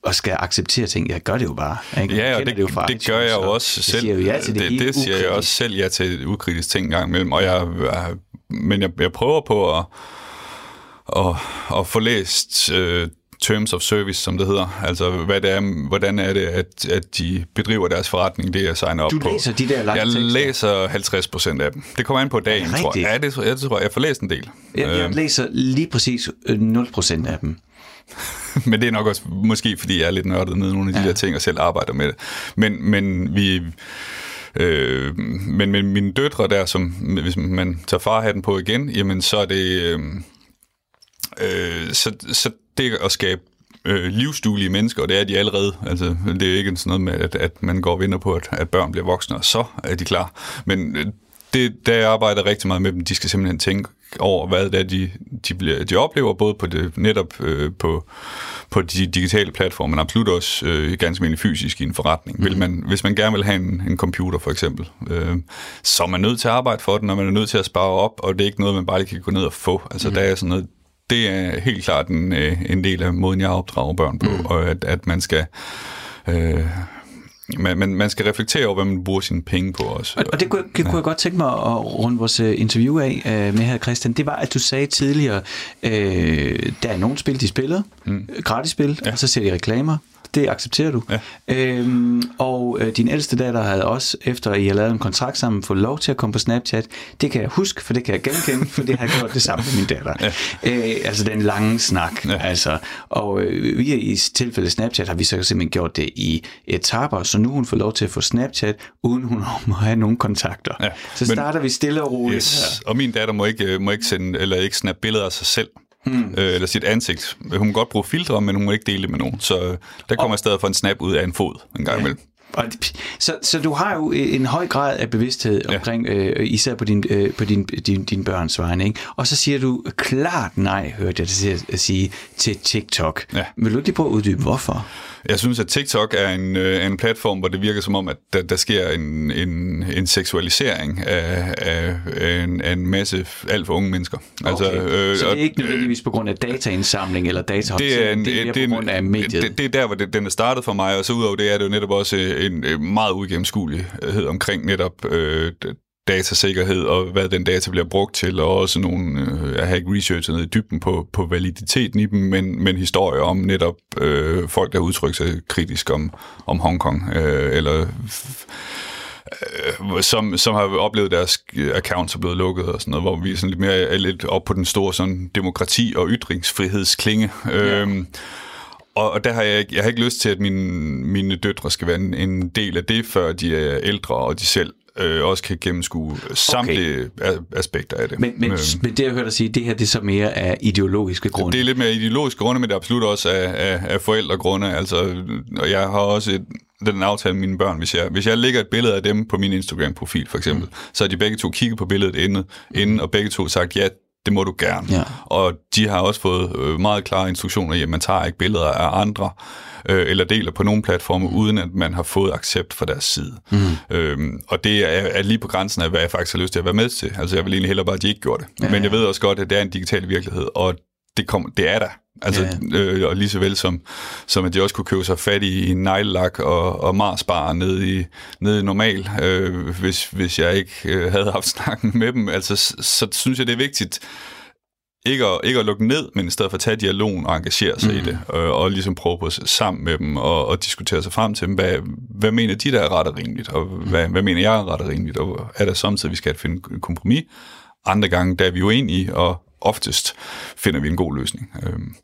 og skal acceptere ting. Jeg gør det jo bare. Ikke? Ja, og det, det, jo det gør jeg jo også selv. Siger jo ja til det, det, det siger jeg også selv ja til ukritisk ting en gang imellem. Og jeg, men jeg, jeg prøver på at, at, at få læst uh, terms of service, som det hedder. Altså, hvad det er, hvordan er det, at, at de bedriver deres forretning, det jeg signer op på. Du læser de der lange Jeg tekster. læser 50 procent af dem. Det kommer an på dagen, tror jeg. Ja, det, jeg tror, jeg får læst en del. Jeg, jeg øhm. læser lige præcis 0 procent af dem. men det er nok også måske, fordi jeg er lidt nørdet med nogle af de ja. der ting, og selv arbejder med det. Men, men vi... Øh, men med mine døtre der, som hvis man tager farhatten på igen, jamen så er det... Øh, øh, så, så det at skabe øh, livsduelige mennesker, og det er de allerede. Altså, det er ikke sådan noget med, at, at man går og vinder på, at, at børn bliver voksne, og så er de klar. Men øh, det, der jeg arbejder rigtig meget med dem, de skal simpelthen tænke over, hvad det er, de, de, bliver, de oplever, både på det, netop øh, på, på de digitale platforme, men absolut også øh, ganske almindelig fysisk i en forretning. Mm. Vil mhm. man, hvis man gerne vil have en, en computer, for eksempel, øh, så er man nødt til at arbejde for den, og man er nødt til at spare op, og det er ikke noget, man bare lige kan gå ned og få. Altså, mm. der er sådan noget, det er helt klart en, øh, en del af måden, jeg opdrager børn på, mm. og at, at man skal... Øh, man, man, man skal reflektere over, hvad man bruger sine penge på også. Og, og det kunne, det kunne ja. jeg godt tænke mig at runde vores øh, interview af uh, med her, Christian. Det var, at du sagde tidligere, uh, der er nogle spil, de spiller, mm. gratis spil, ja. og så ser de reklamer det accepterer du. Ja. Øhm, og øh, din ældste datter havde også, efter I har lavet en kontrakt sammen, fået lov til at komme på Snapchat. Det kan jeg huske, for det kan jeg genkende, for det har jeg gjort det samme med min datter. Ja. Øh, altså den lange snak. Ja. Altså, og øh, vi i tilfælde Snapchat har vi så simpelthen gjort det i etaper, så nu hun får lov til at få Snapchat, uden hun må have nogen kontakter. Ja. Så starter Men, vi stille og roligt. Yes. Og min datter må ikke, må ikke sende, eller ikke snappe billeder af sig selv hmm. øh, eller sit ansigt. Hun må godt bruge filtre, men hun må ikke dele det med nogen. Så øh, der kommer og... stadig for en snap ud af en fod en gang ja. Imellem. Så, så du har jo en høj grad af bevidsthed ja. omkring, øh, især på din, øh, på din, din, din børns vegne, ikke? Og så siger du klart nej, hørte jeg dig sige, til TikTok. Ja. Vil du ikke lige prøve at uddybe, hvorfor? Jeg synes, at TikTok er en, øh, en platform, hvor det virker som om, at der, der sker en, en, en seksualisering af, af, af, en, af en masse alt for unge mennesker. Altså, okay. Altså, øh, så det er ikke nødvendigvis på grund af dataindsamling eller datahåndtering, det er, en, det er mere det, på grund af mediet? Det, det er der, hvor det, den er startet for mig, og så udover det er det jo netop også en, en meget uigennemskuelighed omkring netop øh, datasikkerhed og hvad den data bliver brugt til, og også nogle, øh, jeg har ikke researchet ned i dybden på, på validiteten i dem, men, men historier om netop øh, folk, der udtrykker sig kritisk om, om Hongkong, øh, eller øh, som, som har oplevet deres accounts er blevet lukket og sådan noget, hvor vi er sådan lidt mere er lidt op på den store sådan, demokrati- og ytringsfrihedsklinge. Ja. Øhm, og, og der har jeg, jeg har ikke lyst til, at mine, mine døtre skal være en, en del af det, før de er ældre, og de selv øh, også kan gennemskue samtlige okay. aspekter af det. Men, men, men det, jeg hørte dig sige, det her det er så mere af ideologiske grunde? Det er lidt mere ideologiske grunde, men det er absolut også af, af, af forældregrunde. Altså, og jeg har også et, den aftale med mine børn, hvis jeg, hvis jeg lægger et billede af dem på min Instagram-profil, for eksempel, mm. så har de begge to kigget på billedet inden, inden og begge to sagt, ja, det må du gerne. Ja. Og de har også fået øh, meget klare instruktioner i, at man tager ikke billeder af andre, øh, eller deler på nogle platforme, uden at man har fået accept fra deres side. Mm. Øhm, og det er, er lige på grænsen af, hvad jeg faktisk har lyst til at være med til. Altså jeg vil egentlig hellere bare, at de ikke gjorde det. Ja, Men jeg ved også godt, at det er en digital virkelighed, og det, kom, det er der. Altså, ja. øh, og lige så vel som, som at de også kunne købe sig fat i en neglelak og, og marsbar nede i, nede i normal, øh, hvis, hvis jeg ikke øh, havde haft snakken med dem. Altså, så, så synes jeg, det er vigtigt, ikke at, ikke at lukke ned, men i stedet for at tage dialogen og engagere sig mm. i det, og, og ligesom prøve på sammen med dem og, og diskutere sig frem til dem, hvad, hvad mener de, der er ret og rimeligt, og hvad, hvad mener jeg er ret og rimeligt, og er der samtidig, vi skal finde en kompromis, andre gange, der er vi uenige, og oftest finder vi en god løsning. Øhm.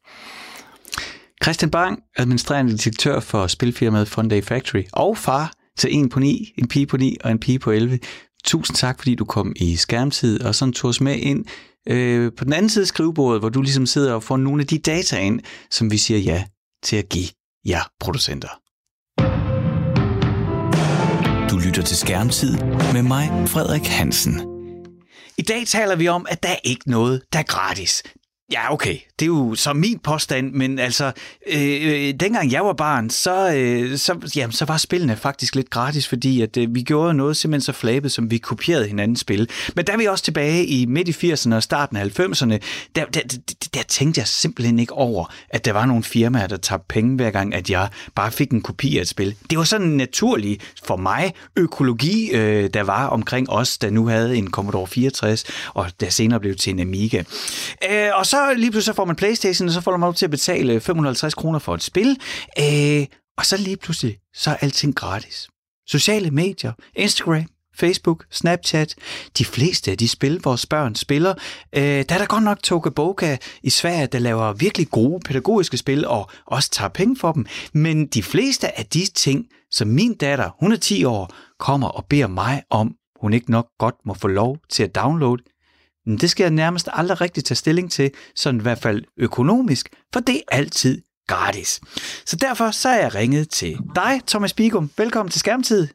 Christian Bang, administrerende direktør for spilfirmaet Funday Factory, og far til en på 9, en pige på 9 og en pige på 11. Tusind tak, fordi du kom i skærmtid og sådan tog os med ind øh, på den anden side af skrivebordet, hvor du ligesom sidder og får nogle af de data ind, som vi siger ja til at give jer producenter. Du lytter til Skærmtid med mig, Frederik Hansen. I dag taler vi om, at der er ikke noget, der er gratis. Ja, okay. Det er jo så min påstand, men altså, øh, øh, dengang jeg var barn, så, øh, så, jamen, så var spillene faktisk lidt gratis, fordi at, øh, vi gjorde noget simpelthen så flabet, som vi kopierede hinandens spil. Men der er vi også tilbage i midt i 80'erne og starten af 90'erne, der, der, der, der tænkte jeg simpelthen ikke over, at der var nogle firmaer, der tabte penge hver gang, at jeg bare fik en kopi af et spil. Det var sådan naturligt for mig økologi, øh, der var omkring os, der nu havde en Commodore 64, og der senere blev til en Amiga. Øh, og så lige pludselig så får man Playstation, og så får man op til at betale 550 kroner for et spil. Øh, og så lige pludselig, så er alting gratis. Sociale medier, Instagram, Facebook, Snapchat, de fleste af de spil, vores børn spiller. Øh, der er der godt nok Toga Boga i Sverige, der laver virkelig gode pædagogiske spil og også tager penge for dem. Men de fleste af de ting, som min datter, hun er 10 år, kommer og beder mig om, hun ikke nok godt må få lov til at downloade, det skal jeg nærmest aldrig rigtig tage stilling til, sådan i hvert fald økonomisk, for det er altid gratis. Så derfor så er jeg ringet til dig, Thomas Bigum. Velkommen til Skærmtid.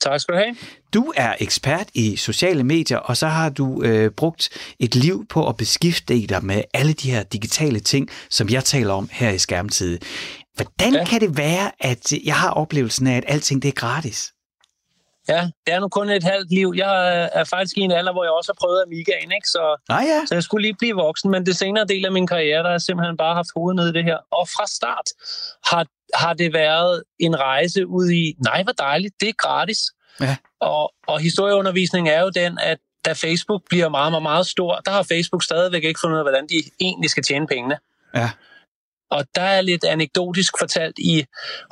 Tak skal du have. Du er ekspert i sociale medier, og så har du øh, brugt et liv på at beskifte dig med alle de her digitale ting, som jeg taler om her i Skærmtid. Hvordan ja. kan det være, at jeg har oplevelsen af, at alting det er gratis? Ja, det er nu kun et halvt liv. Jeg er faktisk i en alder, hvor jeg også har prøvet Amigaen, ikke? Så, ah, ja. så jeg skulle lige blive voksen, men det senere del af min karriere, der har jeg simpelthen bare haft hovedet nede i det her. Og fra start har, har det været en rejse ud i, nej, hvor dejligt, det er gratis. Ja. Og, og historieundervisning er jo den, at da Facebook bliver meget, meget, meget stor, der har Facebook stadigvæk ikke fundet ud af, hvordan de egentlig skal tjene pengene. Ja. Og der er lidt anekdotisk fortalt i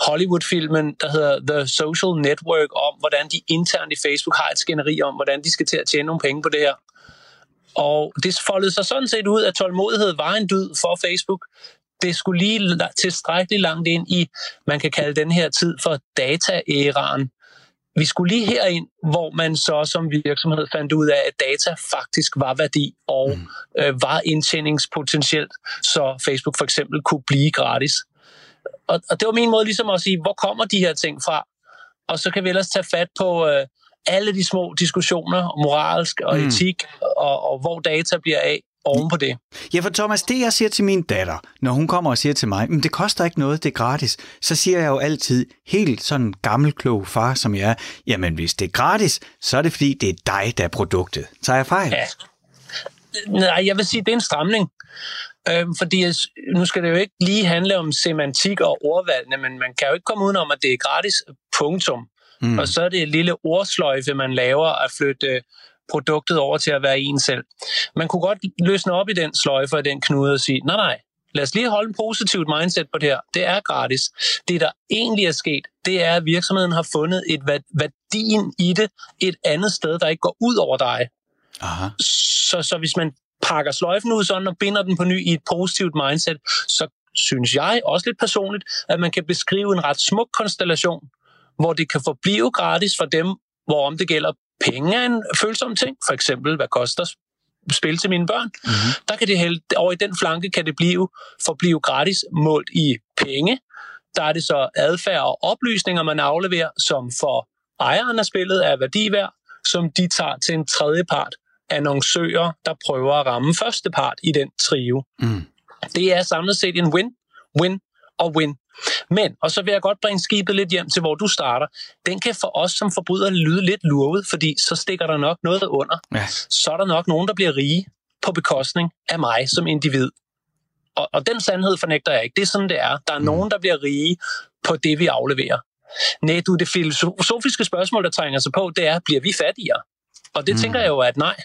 Hollywood-filmen, der hedder The Social Network, om hvordan de internt i Facebook har et skænderi om, hvordan de skal til at tjene nogle penge på det her. Og det foldede sig sådan set ud, at tålmodighed var en dyd for Facebook. Det skulle lige tilstrækkeligt langt ind i, man kan kalde den her tid for dataæraen, vi skulle lige herind, hvor man så som virksomhed fandt ud af, at data faktisk var værdi og mm. øh, var indtjeningspotentielt, så Facebook for eksempel kunne blive gratis. Og, og det var min måde ligesom at sige, hvor kommer de her ting fra? Og så kan vi ellers tage fat på øh, alle de små diskussioner, moralsk og mm. etik, og, og hvor data bliver af, oven på det. Ja, for Thomas, det jeg siger til min datter, når hun kommer og siger til mig, men det koster ikke noget, det er gratis, så siger jeg jo altid, helt sådan gammelklog far som jeg er, jamen hvis det er gratis, så er det fordi, det er dig, der er produktet. Tager jeg fejl? Ja. Nej, jeg vil sige, det er en stramning. Øhm, fordi nu skal det jo ikke lige handle om semantik og ordvalgene, men man kan jo ikke komme udenom, at det er gratis, punktum. Mm. Og så er det et lille ordsløjfe, man laver at flytte produktet over til at være en selv. Man kunne godt løsne op i den sløjfe og den knude og sige, nej nej, lad os lige holde en positivt mindset på det her. Det er gratis. Det, der egentlig er sket, det er, at virksomheden har fundet et værdien i det et andet sted, der ikke går ud over dig. Aha. Så, så hvis man pakker sløjfen ud sådan og binder den på ny i et positivt mindset, så synes jeg også lidt personligt, at man kan beskrive en ret smuk konstellation, hvor det kan forblive gratis for dem, hvorom det gælder penge er en følsom ting. For eksempel, hvad koster spil til mine børn? Mm-hmm. Der kan det hælde, over i den flanke kan det blive, forblive gratis målt i penge. Der er det så adfærd og oplysninger, man afleverer, som for ejeren af spillet er værdiværd, som de tager til en tredje part annoncører, der prøver at ramme første part i den trio. Mm. Det er samlet set en win, win og win. Men, og så vil jeg godt bringe skibet lidt hjem til, hvor du starter. Den kan for os som forbrydere lyde lidt lurvet, fordi så stikker der nok noget under. Ja. Så er der nok nogen, der bliver rige på bekostning af mig som individ. Og, og den sandhed fornægter jeg ikke. Det er sådan, det er. Der er mm. nogen, der bliver rige på det, vi afleverer. Nej, du, det filosofiske spørgsmål, der trænger sig på, det er, bliver vi fattigere? Og det mm. tænker jeg jo, at nej.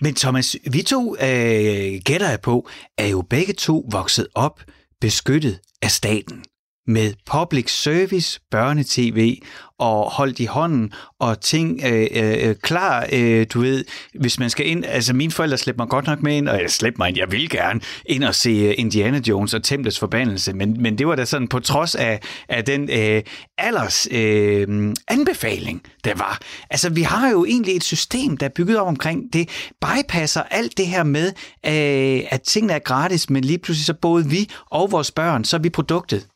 Men Thomas, vi to, øh, gætter jeg på, er jo begge to vokset op beskyttet af staten med public service, børnetv og holdt i hånden og ting øh, øh, øh, klar, øh, du ved, hvis man skal ind, altså mine forældre slæbte mig godt nok med ind, og jeg slæbte mig ind, jeg vil gerne ind og se øh, Indiana Jones og Templets forbandelse, men, men det var da sådan på trods af, af den øh, alders øh, anbefaling, der var. Altså vi har jo egentlig et system, der er bygget op omkring det, bypasser alt det her med, øh, at tingene er gratis, men lige pludselig så både vi og vores børn, så er vi produktet.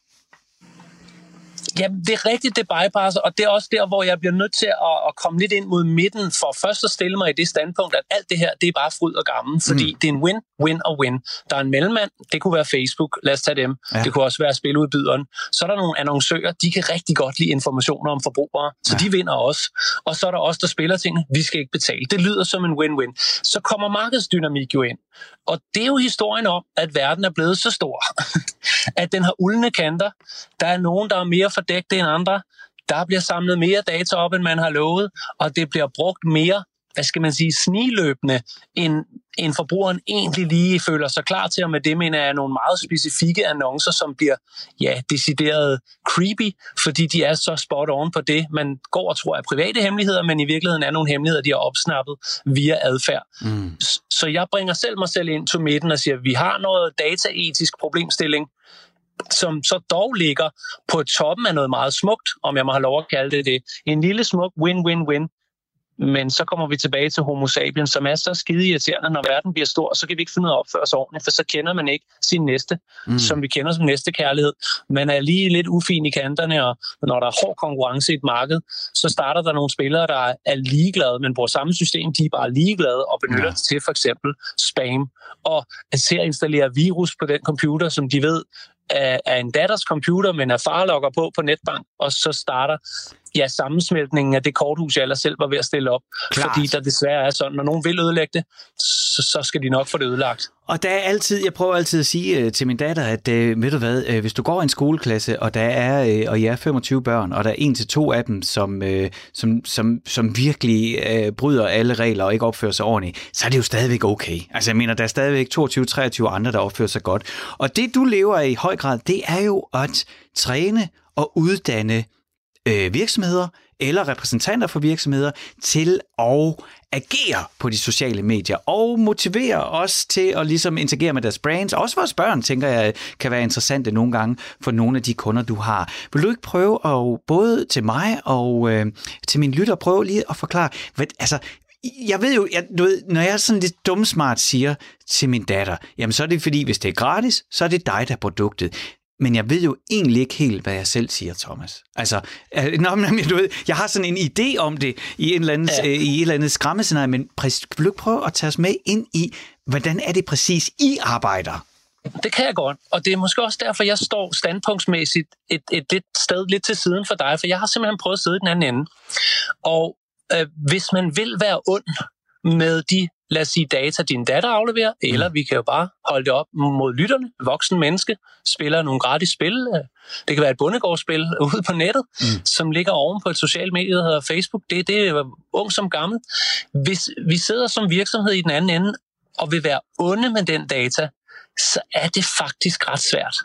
Ja, det er rigtigt, det bypasser, og det er også der, hvor jeg bliver nødt til at, at komme lidt ind mod midten, for først at stille mig i det standpunkt, at alt det her, det er bare fryd og gammel, fordi mm. det er en win, win og win. Der er en mellemmand, det kunne være Facebook, lad os tage dem. Ja. Det kunne også være spiludbyderen. Så er der nogle annoncører, de kan rigtig godt lide informationer om forbrugere, så ja. de vinder også. Og så er der også der spiller tingene, vi skal ikke betale. Det lyder som en win-win. Så kommer markedsdynamik jo ind. Og det er jo historien om, at verden er blevet så stor, at den har uldne kanter. Der er nogen, der er mere fordækte end andre. Der bliver samlet mere data op, end man har lovet, og det bliver brugt mere hvad skal man sige, sniløbende, end, end forbrugeren egentlig lige føler sig klar til, og med det mener jeg nogle meget specifikke annoncer, som bliver ja, decideret creepy, fordi de er så spot on på det, man går og tror er private hemmeligheder, men i virkeligheden er nogle hemmeligheder, de har opsnappet via adfærd. Mm. Så jeg bringer selv mig selv ind til midten og siger, at vi har noget dataetisk problemstilling, som så dog ligger på toppen af noget meget smukt, om jeg må have lov at kalde det det. En lille smuk win-win-win men så kommer vi tilbage til homo sapiens, som er så skide irriterende, når verden bliver stor, så kan vi ikke finde ud af at opføre os ordentligt, for så kender man ikke sin næste, mm. som vi kender som næste kærlighed. Man er lige lidt ufin i kanterne, og når der er hård konkurrence i et marked, så starter der nogle spillere, der er ligeglade, men bruger samme system, de er bare ligeglade og benytter ja. til for eksempel spam, og ser installere virus på den computer, som de ved er en datters computer, men er far logger på på netbank, og så starter ja, sammensmeltningen af det korthus, jeg ellers selv var ved at stille op. Klart. Fordi der desværre er sådan, når nogen vil ødelægge det, så, så skal de nok få det ødelagt. Og der er altid, jeg prøver altid at sige øh, til min datter, at øh, ved du hvad, øh, hvis du går i en skoleklasse, og der er, øh, og jeg er 25 børn, og der er en til to af dem, som, øh, som, som, som virkelig øh, bryder alle regler og ikke opfører sig ordentligt, så er det jo stadigvæk okay. Altså jeg mener, der er stadigvæk 22-23 andre, der opfører sig godt. Og det du lever af i høj grad, det er jo at træne og uddanne øh, virksomheder eller repræsentanter for virksomheder til at agere på de sociale medier og motivere os til at ligesom interagere med deres brands. Også vores børn, tænker jeg, kan være interessante nogle gange for nogle af de kunder, du har. Vil du ikke prøve at både til mig og øh, til min lytter prøve lige at forklare, hvad, altså jeg ved jo, jeg, du ved, når jeg sådan lidt dumsmart siger til min datter, jamen så er det fordi, hvis det er gratis, så er det dig, der er produktet. Men jeg ved jo egentlig ikke helt, hvad jeg selv siger, Thomas. Altså, øh, nå, men, du ved, jeg har sådan en idé om det i, en eller anden, ja. øh, i et eller andet skræmmescenarie, men vil du ikke prøve at tage os med ind i, hvordan er det præcis, I arbejder? Det kan jeg godt, og det er måske også derfor, jeg står standpunktsmæssigt et, et lidt sted lidt til siden for dig, for jeg har simpelthen prøvet at sidde i den anden ende. Og øh, hvis man vil være ond med de lad os sige, data din datter afleverer, mm. eller vi kan jo bare holde det op mod lytterne. Voksen menneske spiller nogle gratis spil. Det kan være et bundegårdsspil ude på nettet, mm. som ligger oven på et socialt medie, der hedder Facebook. Det, det er ung som gammel. Hvis vi sidder som virksomhed i den anden ende og vil være onde med den data, så er det faktisk ret svært.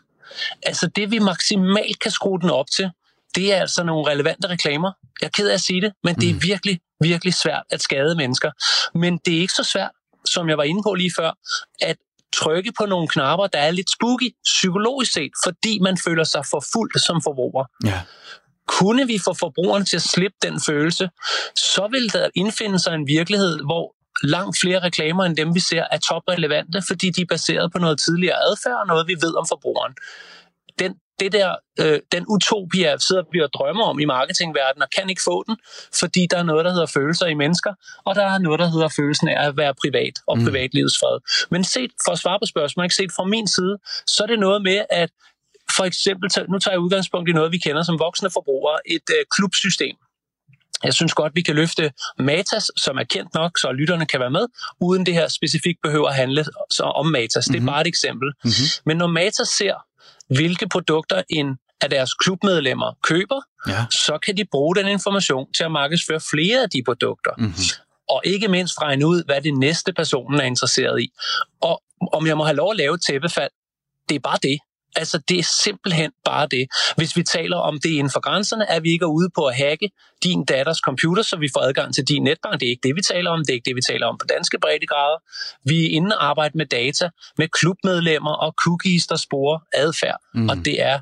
Altså det, vi maksimalt kan skrue den op til, det er altså nogle relevante reklamer. Jeg er ked af at sige det, men det er mm. virkelig, virkelig svært at skade mennesker. Men det er ikke så svært, som jeg var inde på lige før, at trykke på nogle knapper, der er lidt spooky psykologisk set, fordi man føler sig forfulgt som forbruger. Ja. Kunne vi få forbrugeren til at slippe den følelse, så vil der indfinde sig en virkelighed, hvor langt flere reklamer end dem, vi ser, er toprelevante, fordi de er baseret på noget tidligere adfærd og noget, vi ved om forbrugeren. Den det der, øh, den utopia sidder og bliver drømmer om i marketingverdenen og kan ikke få den, fordi der er noget, der hedder følelser i mennesker, og der er noget, der hedder følelsen af at være privat og mm. privatlivets fred. Men set, for at svare på spørgsmålet, ikke set fra min side, så er det noget med, at for eksempel, nu tager jeg udgangspunkt i noget, vi kender som voksne forbrugere, et øh, klubsystem. Jeg synes godt, vi kan løfte Matas, som er kendt nok, så lytterne kan være med, uden det her specifikt behøver at handle om Matas. Mm-hmm. Det er mhm. bare et eksempel. Mm-hmm. Men når Matas ser hvilke produkter en af deres klubmedlemmer køber, ja. så kan de bruge den information til at markedsføre flere af de produkter. Mm-hmm. og ikke mindst regne ud, hvad det næste personen er interesseret i. Og om jeg må have lov at lave et tæppefald, det er bare det. Altså, det er simpelthen bare det. Hvis vi taler om det inden for grænserne, er vi ikke ude på at hacke din datters computer, så vi får adgang til din netbank. Det er ikke det, vi taler om. Det er ikke det, vi taler om på danske breddegrader. Vi er inde og arbejde med data, med klubmedlemmer og cookies, der sporer adfærd. Mm. Og det er,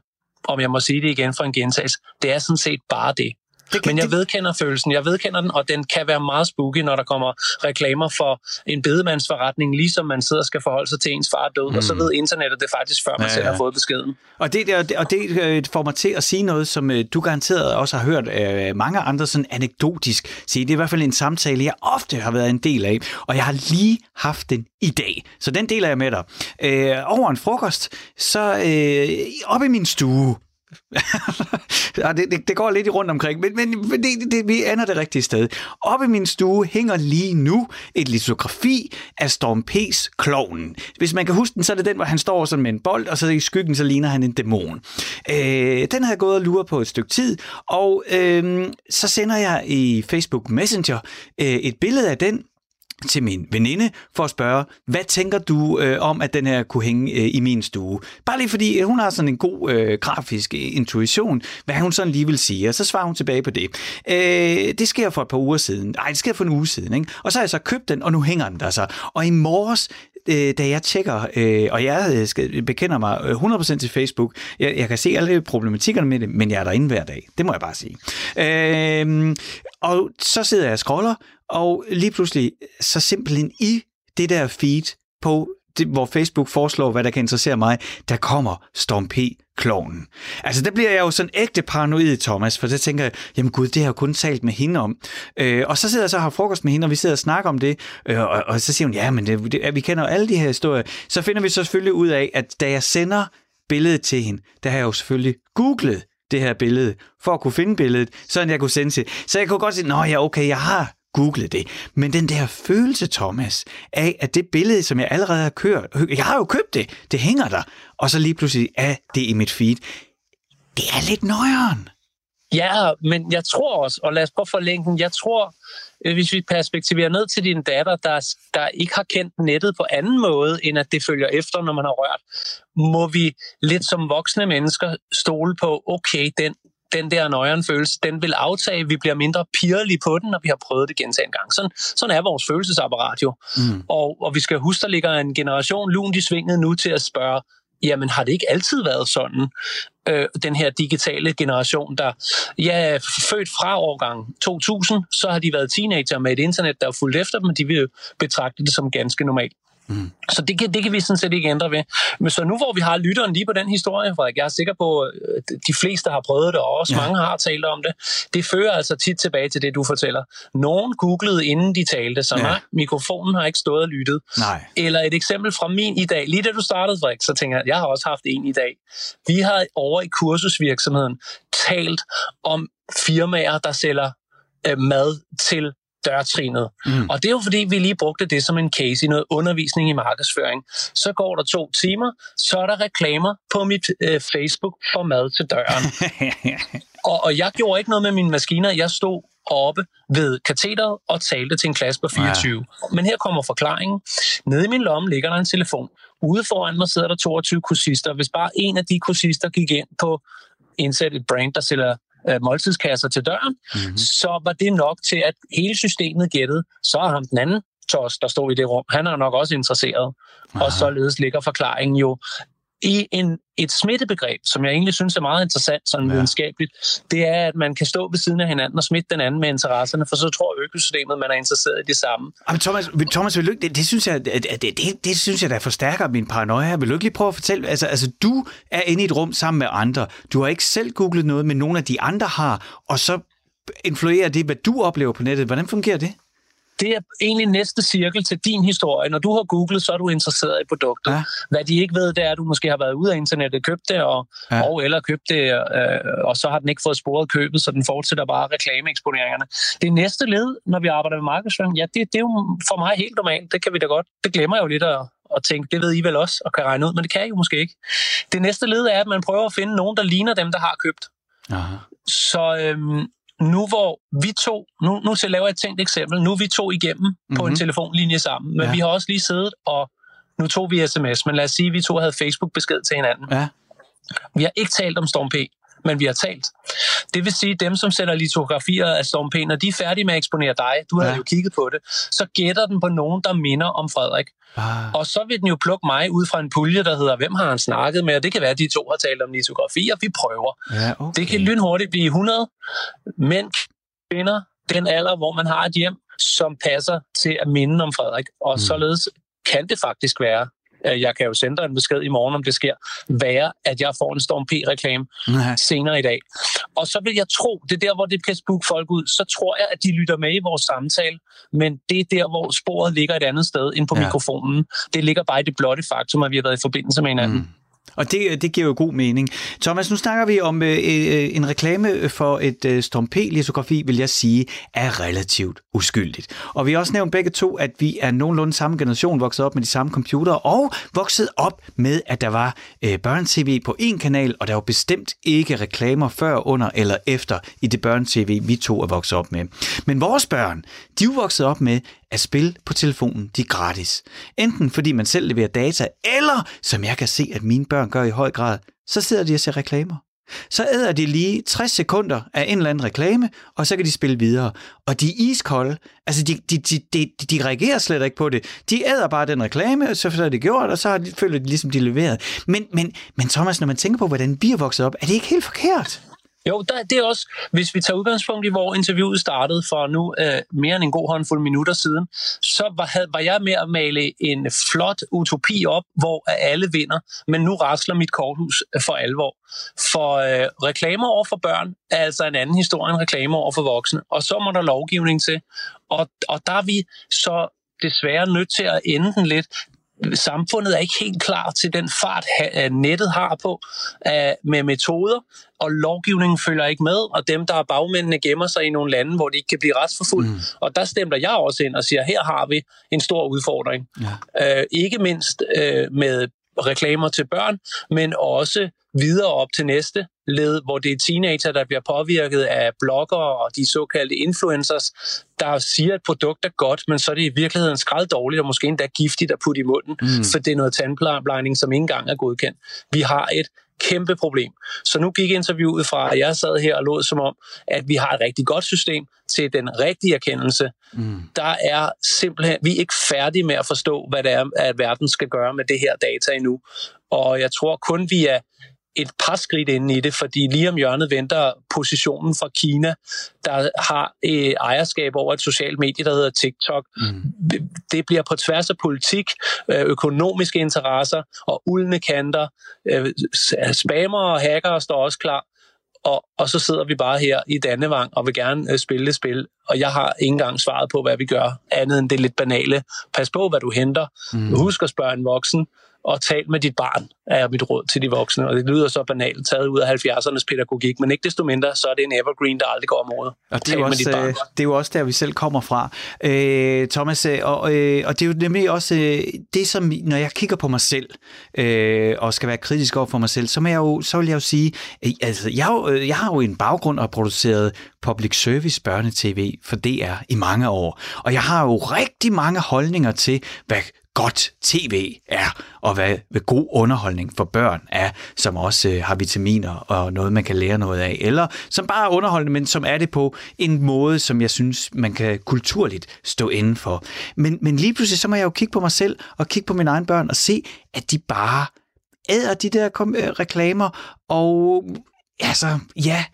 om jeg må sige det igen for en gentagelse, det er sådan set bare det. Det kan, Men jeg vedkender følelsen, jeg vedkender den, og den kan være meget spooky, når der kommer reklamer for en bedemandsforretning, ligesom man sidder og skal forholde sig til ens far død, mm. og så mm. ved internettet det faktisk, før man ja, selv har fået beskeden. Og det, der, og det øh, får mig til at sige noget, som øh, du garanteret også har hørt øh, mange andre sådan anekdotisk sige. Det er i hvert fald en samtale, jeg ofte har været en del af, og jeg har lige haft den i dag. Så den deler jeg med dig. Øh, over en frokost, så øh, op i min stue, ja, det, det, det går lidt rundt omkring, men, men det, det, vi ender det rigtige sted. Oppe i min stue hænger lige nu et litografi af Storm P's Kloven. Hvis man kan huske den, så er det den, hvor han står sådan med en bold, og så i skyggen, så ligner han en dæmon. Øh, den har jeg gået og luret på et stykke tid, og øh, så sender jeg i Facebook Messenger øh, et billede af den, til min veninde for at spørge, hvad tænker du øh, om, at den her kunne hænge øh, i min stue? Bare lige fordi øh, hun har sådan en god øh, grafisk øh, intuition, hvad hun sådan lige vil sige, og så svarer hun tilbage på det. Øh, det sker for et par uger siden. Nej, det sker for en uge siden. Ikke? Og så har jeg så købt den, og nu hænger den der så. Og i morges, øh, da jeg tjekker, øh, og jeg øh, skal, bekender mig 100% til Facebook, jeg, jeg kan se alle problematikkerne med det, men jeg er derinde hver dag. Det må jeg bare sige. Øh, og så sidder jeg og scroller, og lige pludselig, så simpelthen i det der feed på det, hvor Facebook foreslår, hvad der kan interessere mig, der kommer Storm P. Kloven. Altså, der bliver jeg jo sådan ægte paranoid, Thomas, for så tænker jeg, jamen gud, det har jeg kun talt med hende om. Øh, og så sidder jeg så og har frokost med hende, og vi sidder og snakker om det, øh, og, og så siger hun, ja, men det, det, vi kender jo alle de her historier. Så finder vi så selvfølgelig ud af, at da jeg sender billedet til hende, der har jeg jo selvfølgelig googlet det her billede, for at kunne finde billedet, så jeg kunne sende til. Så jeg kunne godt sige, nå ja, okay, jeg har google det. Men den der følelse, Thomas, af at det billede, som jeg allerede har kørt, jeg har jo købt det, det hænger der, og så lige pludselig er det i mit feed. Det er lidt nøjeren. Ja, men jeg tror også, og lad os prøve at forlænge den, jeg tror, øh, hvis vi perspektiverer ned til din datter, der, der ikke har kendt nettet på anden måde, end at det følger efter, når man har rørt, må vi lidt som voksne mennesker stole på, okay, den den der nøjeren følelse, den vil aftage, vi bliver mindre pirlige på den, når vi har prøvet det gentagen gang. Sådan, sådan er vores følelsesapparat jo. Mm. Og, og vi skal huske, der ligger en generation lunt i svinget nu til at spørge, jamen har det ikke altid været sådan? Øh, den her digitale generation, der ja, født fra årgang 2000, så har de været teenager med et internet, der er fuldt efter dem, og de vil betragte det som ganske normalt. Mm. Så det kan, det kan vi sådan set ikke ændre ved. Men så nu hvor vi har lytteren lige på den historie, Frederik, jeg er sikker på, at øh, de fleste har prøvet det, og også ja. mange har talt om det, det fører altså tit tilbage til det, du fortæller. Nogen googlede, inden de talte, så ja. nej, mikrofonen har ikke stået og lyttet. Nej. Eller et eksempel fra min i dag. Lige da du startede, Frederik, så tænker jeg, jeg har også haft en i dag. Vi har over i kursusvirksomheden talt om firmaer, der sælger øh, mad til dørtrinet. Mm. Og det er jo fordi, vi lige brugte det som en case i noget undervisning i markedsføring. Så går der to timer, så er der reklamer på mit øh, Facebook for mad til døren. og, og jeg gjorde ikke noget med mine maskiner. Jeg stod oppe ved katedret og talte til en klasse på 24. Ja. Men her kommer forklaringen. Nede i min lomme ligger der en telefon. Ude foran mig sidder der 22 kursister. Hvis bare en af de kursister gik ind på indsæt et brand, der sælger øh, måltidskasser til døren, mm-hmm. så var det nok til, at hele systemet gættede. Så er ham den anden tos, der stod i det rum, han er nok også interesseret. Aha. Og således ligger forklaringen jo i en, et smittebegreb, som jeg egentlig synes er meget interessant, sådan ja. videnskabeligt, det er, at man kan stå ved siden af hinanden og smitte den anden med interesserne, for så tror økosystemet, man er interesseret i det samme. Men Thomas, Thomas vil det, det, synes jeg, det, det, det, det synes jeg, der forstærker min paranoia. Vil du ikke lige prøve at fortælle, altså, altså du er inde i et rum sammen med andre, du har ikke selv googlet noget, men nogle af de andre har, og så influerer det, hvad du oplever på nettet. Hvordan fungerer det? Det er egentlig næste cirkel til din historie. Når du har googlet, så er du interesseret i produktet. Ja. Hvad de ikke ved, det er, at du måske har været ude af internettet, købt det, og, ja. og eller købt det, øh, og så har den ikke fået sporet købet, så den fortsætter bare reklameeksponeringerne. Det næste led, når vi arbejder med markedsføring, ja, det, det er jo for mig helt normalt. Det kan vi da godt. Det glemmer jeg jo lidt at, at tænke, det ved I vel også, og kan regne ud, men det kan I jo måske ikke. Det næste led er, at man prøver at finde nogen, der ligner dem, der har købt. Aha. Så øhm, nu hvor vi to, nu, nu til at lave et tænkt eksempel, nu er vi to igennem mm-hmm. på en mhm. telefonlinje sammen, men ja. vi har også lige siddet og, nu tog vi sms, men lad os sige, at vi to havde Facebook-besked til hinanden. Ja. Vi har ikke talt om Storm P men vi har talt. Det vil sige, at dem, som sender litografier af Storm P, når de er færdige med at eksponere dig, du har ja. jo kigget på det, så gætter den på nogen, der minder om Frederik. Ah. Og så vil den jo plukke mig ud fra en pulje, der hedder, hvem har han snakket med? Og det kan være, at de to har talt om litografier. Vi prøver. Ja, okay. Det kan lynhurtigt blive 100 mænd, kvinder, den alder, hvor man har et hjem, som passer til at minde om Frederik. Og mm. således kan det faktisk være, jeg kan jo sende dig en besked i morgen, om det sker, være, at jeg får en Storm P-reklame senere i dag. Og så vil jeg tro, det er der, hvor det kan spooke folk ud, så tror jeg, at de lytter med i vores samtale, men det er der, hvor sporet ligger et andet sted end på ja. mikrofonen. Det ligger bare i det blotte faktum, at vi har været i forbindelse med hinanden. Mm. Og det, øh, det giver jo god mening. Thomas, nu snakker vi om øh, øh, øh en reklame for et øh, Storm P-litografi, vil jeg sige, er relativt uskyldigt. Og vi har også nævnt begge to, at vi er nogenlunde samme generation, vokset op med de samme computere, og vokset op med, at der var øh, børn-tv på én kanal, og der var bestemt ikke reklamer før, under eller efter i det børn-tv, vi to er vokset op med. Men vores børn, de er vokset op med, at spil på telefonen, de er gratis. Enten fordi man selv leverer data, eller som jeg kan se, at mine børn gør i høj grad, så sidder de og ser reklamer. Så æder de lige 60 sekunder af en eller anden reklame, og så kan de spille videre. Og de er iskolde. Altså, de, de, de, de, de reagerer slet ikke på det. De æder bare den reklame, og så er det gjort, og så har de, føler de ligesom, de leveret. Men, men, men Thomas, når man tænker på, hvordan vi er vokset op, er det ikke helt forkert? Jo, der, det er også, hvis vi tager udgangspunkt i, hvor interviewet startede for nu øh, mere end en god håndfuld minutter siden, så var, havde, var jeg med at male en flot utopi op, hvor alle vinder, men nu rasler mit korthus øh, for alvor. For øh, reklamer over for børn er altså en anden historie end reklamer over for voksne, og så må der lovgivning til. Og, og der er vi så desværre nødt til at ende den lidt samfundet er ikke helt klar til den fart, nettet har på med metoder, og lovgivningen følger ikke med, og dem, der er bagmændene, gemmer sig i nogle lande, hvor de ikke kan blive retsforfulgt. Mm. Og der stemmer jeg også ind og siger, her har vi en stor udfordring. Ja. Øh, ikke mindst øh, med reklamer til børn, men også videre op til næste led, hvor det er teenager, der bliver påvirket af bloggere og de såkaldte influencers, der siger, at et produkt er godt, men så er det i virkeligheden skræd dårligt og måske endda giftigt at putte i munden, mm. for det er noget tandplejning, som ikke engang er godkendt. Vi har et kæmpe problem. Så nu gik interviewet fra, at jeg sad her og lod som om, at vi har et rigtig godt system til den rigtige erkendelse. Mm. Der er simpelthen, vi er ikke færdige med at forstå, hvad det er, at verden skal gøre med det her data endnu. Og jeg tror kun, vi er et par skridt inde i det, fordi lige om hjørnet venter positionen fra Kina, der har øh, ejerskab over et socialt medie, der hedder TikTok. Mm. Det bliver på tværs af politik, øh, økonomiske interesser og uldne kanter. Øh, spammer og hacker står også klar. Og, og så sidder vi bare her i Dannevang og vil gerne øh, spille det spil. Og jeg har ikke engang svaret på, hvad vi gør, andet end det lidt banale. Pas på, hvad du henter. Mm. Husk at spørge en voksen og tal med dit barn, er mit råd til de voksne. Og det lyder så banalt, taget ud af 70'ernes pædagogik, men ikke desto mindre, så er det en evergreen, der aldrig går om året. Og det er, jo også, øh, det er jo også der, vi selv kommer fra. Øh, Thomas, øh, og, øh, og det er jo nemlig også øh, det, som, når jeg kigger på mig selv, øh, og skal være kritisk over for mig selv, så, må jeg jo, så vil jeg jo sige, øh, altså, jeg, øh, jeg har jo en baggrund og produceret public service børnetv for DR i mange år. Og jeg har jo rigtig mange holdninger til, hvad godt tv er, og hvad, hvad god underholdning for børn er, som også øh, har vitaminer og noget, man kan lære noget af, eller som bare er underholdende, men som er det på en måde, som jeg synes, man kan kulturligt stå inden for. Men, men lige pludselig, så må jeg jo kigge på mig selv, og kigge på mine egne børn, og se, at de bare æder de der øh, reklamer, og altså, ja,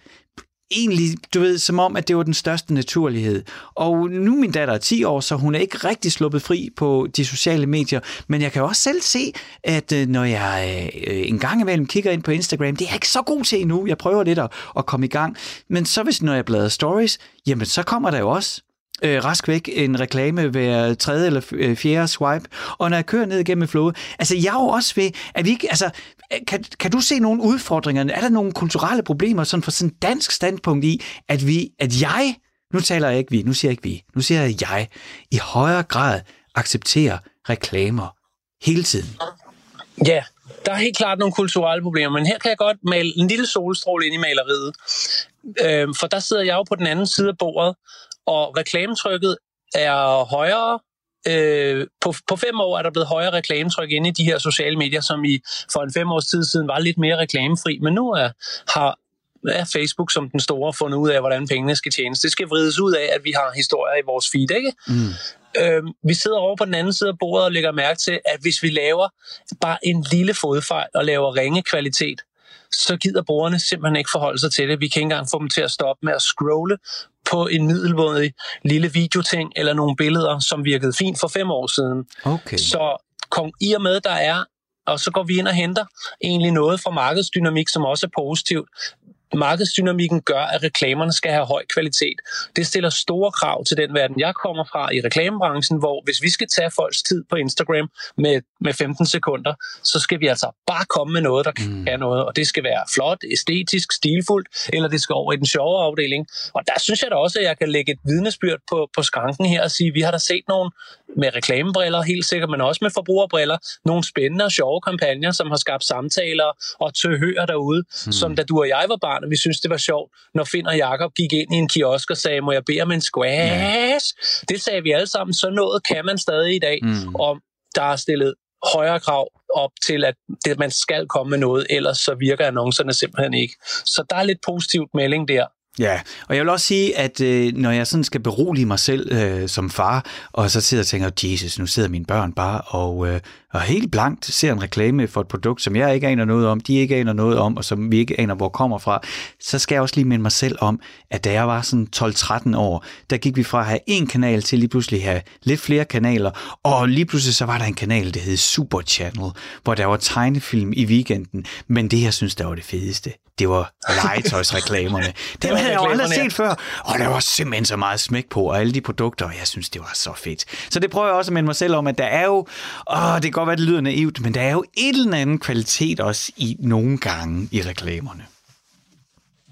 egentlig, du ved, som om, at det var den største naturlighed. Og nu min datter er 10 år, så hun er ikke rigtig sluppet fri på de sociale medier, men jeg kan også selv se, at øh, når jeg øh, en gang imellem kigger ind på Instagram, det er jeg ikke så god til endnu, jeg prøver lidt at, at komme i gang, men så hvis når jeg bladrer stories, jamen så kommer der jo også øh, rask væk en reklame hver tredje eller øh, fjerde swipe, og når jeg kører ned igennem flowet, altså jeg er jo også ved, at vi ikke, altså, øh, kan, kan du se nogle udfordringer, er der nogle kulturelle problemer, sådan fra sådan dansk standpunkt i, at vi, at jeg, nu taler jeg ikke vi, nu siger jeg ikke vi, nu siger jeg jeg, i højere grad accepterer reklamer hele tiden? Ja, der er helt klart nogle kulturelle problemer, men her kan jeg godt male en lille solstråle ind i maleriet. Øh, for der sidder jeg jo på den anden side af bordet, og reklametrykket er højere øh, på, på fem år er der blevet højere reklametryk inde i de her sociale medier, som i for en fem års tid siden var lidt mere reklamefri, men nu er, har er Facebook som den store fundet ud af, hvordan pengene skal tjenes. Det skal vrides ud af, at vi har historier i vores feed, ikke? Mm. Øhm, vi sidder over på den anden side af bordet og lægger mærke til, at hvis vi laver bare en lille fodfejl og laver ringe kvalitet, så gider brugerne simpelthen ikke forholde sig til det. Vi kan ikke engang få dem til at stoppe med at scrolle på en middelvådig lille videoting eller nogle billeder, som virkede fint for fem år siden. Okay. Så kom, i og med, der er og så går vi ind og henter egentlig noget fra markedsdynamik, som også er positivt markedsdynamikken gør, at reklamerne skal have høj kvalitet. Det stiller store krav til den verden, jeg kommer fra i reklamebranchen, hvor hvis vi skal tage folks tid på Instagram med, med 15 sekunder, så skal vi altså bare komme med noget, der mm. kan noget, og det skal være flot, æstetisk, stilfuldt, eller det skal over i den sjove afdeling. Og der synes jeg da også, at jeg kan lægge et vidnesbyrd på, på skranken her og sige, at vi har da set nogle med reklamebriller helt sikkert, men også med forbrugerbriller, nogle spændende og sjove kampagner, som har skabt samtaler og tøhører derude, mm. som da du og jeg var barn, og vi synes det var sjovt, når Finn og Jakob gik ind i en kiosk og sagde, må jeg bede om en squash? Ja. Det sagde vi alle sammen, så noget kan man stadig i dag, mm. om der er stillet højere krav op til, at det, man skal komme med noget, ellers så virker annoncerne simpelthen ikke. Så der er lidt positivt melding der. Ja, og jeg vil også sige, at øh, når jeg sådan skal berolige mig selv øh, som far, og så sidder og tænker, Jesus, nu sidder mine børn bare og, øh, og helt blankt ser en reklame for et produkt, som jeg ikke aner noget om, de ikke aner noget om, og som vi ikke aner, hvor kommer fra, så skal jeg også lige minde mig selv om, at da jeg var sådan 12-13 år, der gik vi fra at have en kanal til lige pludselig have lidt flere kanaler, og lige pludselig så var der en kanal, der hed Super Channel, hvor der var tegnefilm i weekenden, men det, jeg synes, der var det fedeste, det var legetøjsreklamerne. Dem havde jeg jo aldrig set før, og der var simpelthen så meget smæk på, og alle de produkter, og jeg synes, det var så fedt. Så det prøver jeg også at minde mig selv om, at der er jo, åh, det kan godt være, det lyder naivt, men der er jo et eller andet kvalitet også i nogle gange i reklamerne.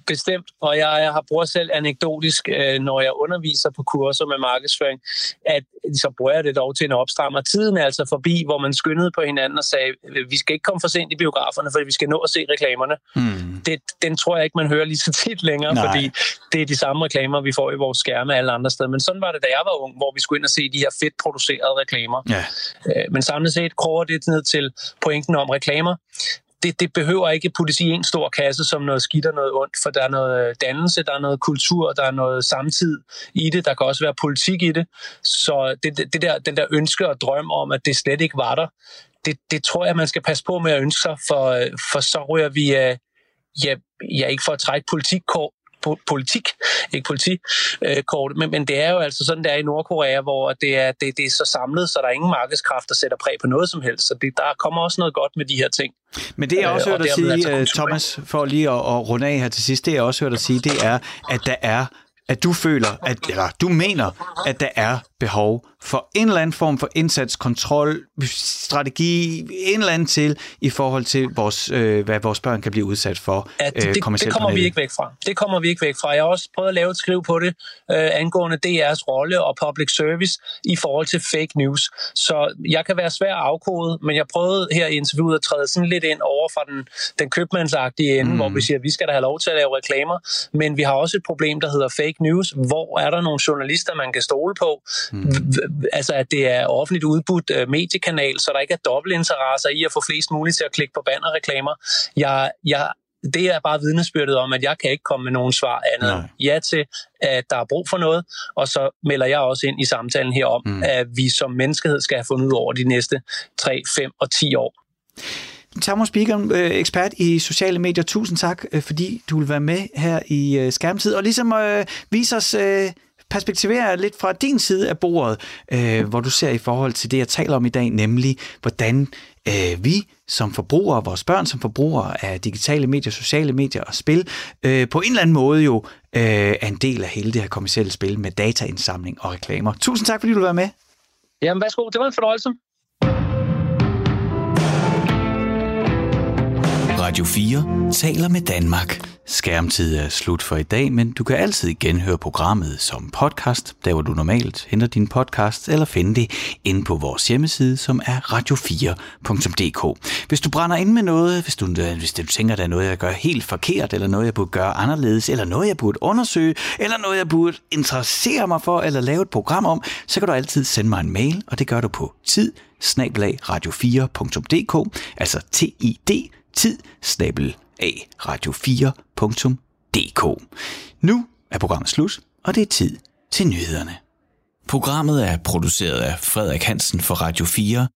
Bestemt, og jeg, jeg har brugt selv anekdotisk, øh, når jeg underviser på kurser med markedsføring, at så bruger jeg det dog til en opstrammer. Tiden er altså forbi, hvor man skyndede på hinanden og sagde, vi skal ikke komme for sent i biograferne, for vi skal nå at se reklamerne. Mm. Det, den tror jeg ikke, man hører lige så tit længere, Nej. fordi det er de samme reklamer, vi får i vores skærme alle andre steder. Men sådan var det, da jeg var ung, hvor vi skulle ind og se de her fedt producerede reklamer. Ja. Øh, men samlet set kroger det ned til pointen om reklamer det, det behøver ikke puttes i en stor kasse som noget skidt og noget ondt, for der er noget øh, dannelse, der er noget kultur, der er noget samtid i det, der kan også være politik i det. Så det, det der, den der ønske og drøm om, at det slet ikke var der, det, det tror jeg, man skal passe på med at ønske sig, for, øh, for så ryger vi øh, ja, ja, ikke for at trække politikkort, politik, ikke politikort, øh, men, men det er jo altså sådan, det er i Nordkorea, hvor det er, det, det er så samlet, så der er ingen markedskraft, der sætter præg på noget som helst. Så det, der kommer også noget godt med de her ting. Men det også øh, hørt at sige, altså Thomas, for lige at, at runde af her til sidst, det jeg også hørt at sige, det er, at der er at du føler, at, eller du mener, at der er behov for en eller anden form for indsats, kontrol, strategi, en eller anden til i forhold til, vores, øh, hvad vores børn kan blive udsat for ja, det, øh, det, det kommer vi ikke væk fra. Det kommer vi ikke væk fra. Jeg har også prøvet at lave et skriv på det, øh, angående DR's rolle og public service i forhold til fake news. Så jeg kan være svær at afkode, men jeg prøvede her i interviewet at træde sådan lidt ind over fra den, den købmandsagtige ende, mm. hvor vi siger, at vi skal da have lov til at lave reklamer, men vi har også et problem, der hedder fake news. Hvor er der nogle journalister, man kan stole på? Mm. Altså, at det er offentligt udbudt uh, mediekanal, så der ikke er dobbeltinteresser i at få flest muligt til at klikke på bannerreklamer. Jeg, jeg, det er bare vidnesbyrdet om, at jeg kan ikke komme med nogen svar andet Nej. ja til, at der er brug for noget, og så melder jeg også ind i samtalen her om, mm. at vi som menneskehed skal have fundet ud over de næste 3, 5 og 10 år. Thomas Bigum, øh, ekspert i sociale medier. Tusind tak, øh, fordi du vil være med her i Skærmtid, og ligesom øh, vise os perspektivere lidt fra din side af bordet, øh, hvor du ser i forhold til det, jeg taler om i dag, nemlig hvordan øh, vi som forbrugere, vores børn som forbrugere af digitale medier, sociale medier og spil, øh, på en eller anden måde jo øh, er en del af hele det her kommersielle spil med dataindsamling og reklamer. Tusind tak, fordi du var med. Jamen, værsgo. Det var en fornøjelse. Radio 4 taler med Danmark. Skærmtid er slut for i dag, men du kan altid genhøre programmet som podcast, der hvor du normalt henter din podcast, eller finde det inde på vores hjemmeside, som er radio4.dk. Hvis du brænder ind med noget, hvis du, hvis du tænker, der er noget, jeg gør helt forkert, eller noget, jeg burde gøre anderledes, eller noget, jeg burde undersøge, eller noget, jeg burde interessere mig for, eller lave et program om, så kan du altid sende mig en mail, og det gør du på tid radio4.dk, altså tid tid radio4.dk. Nu er programmet slut, og det er tid til nyhederne. Programmet er produceret af Frederik Hansen for Radio 4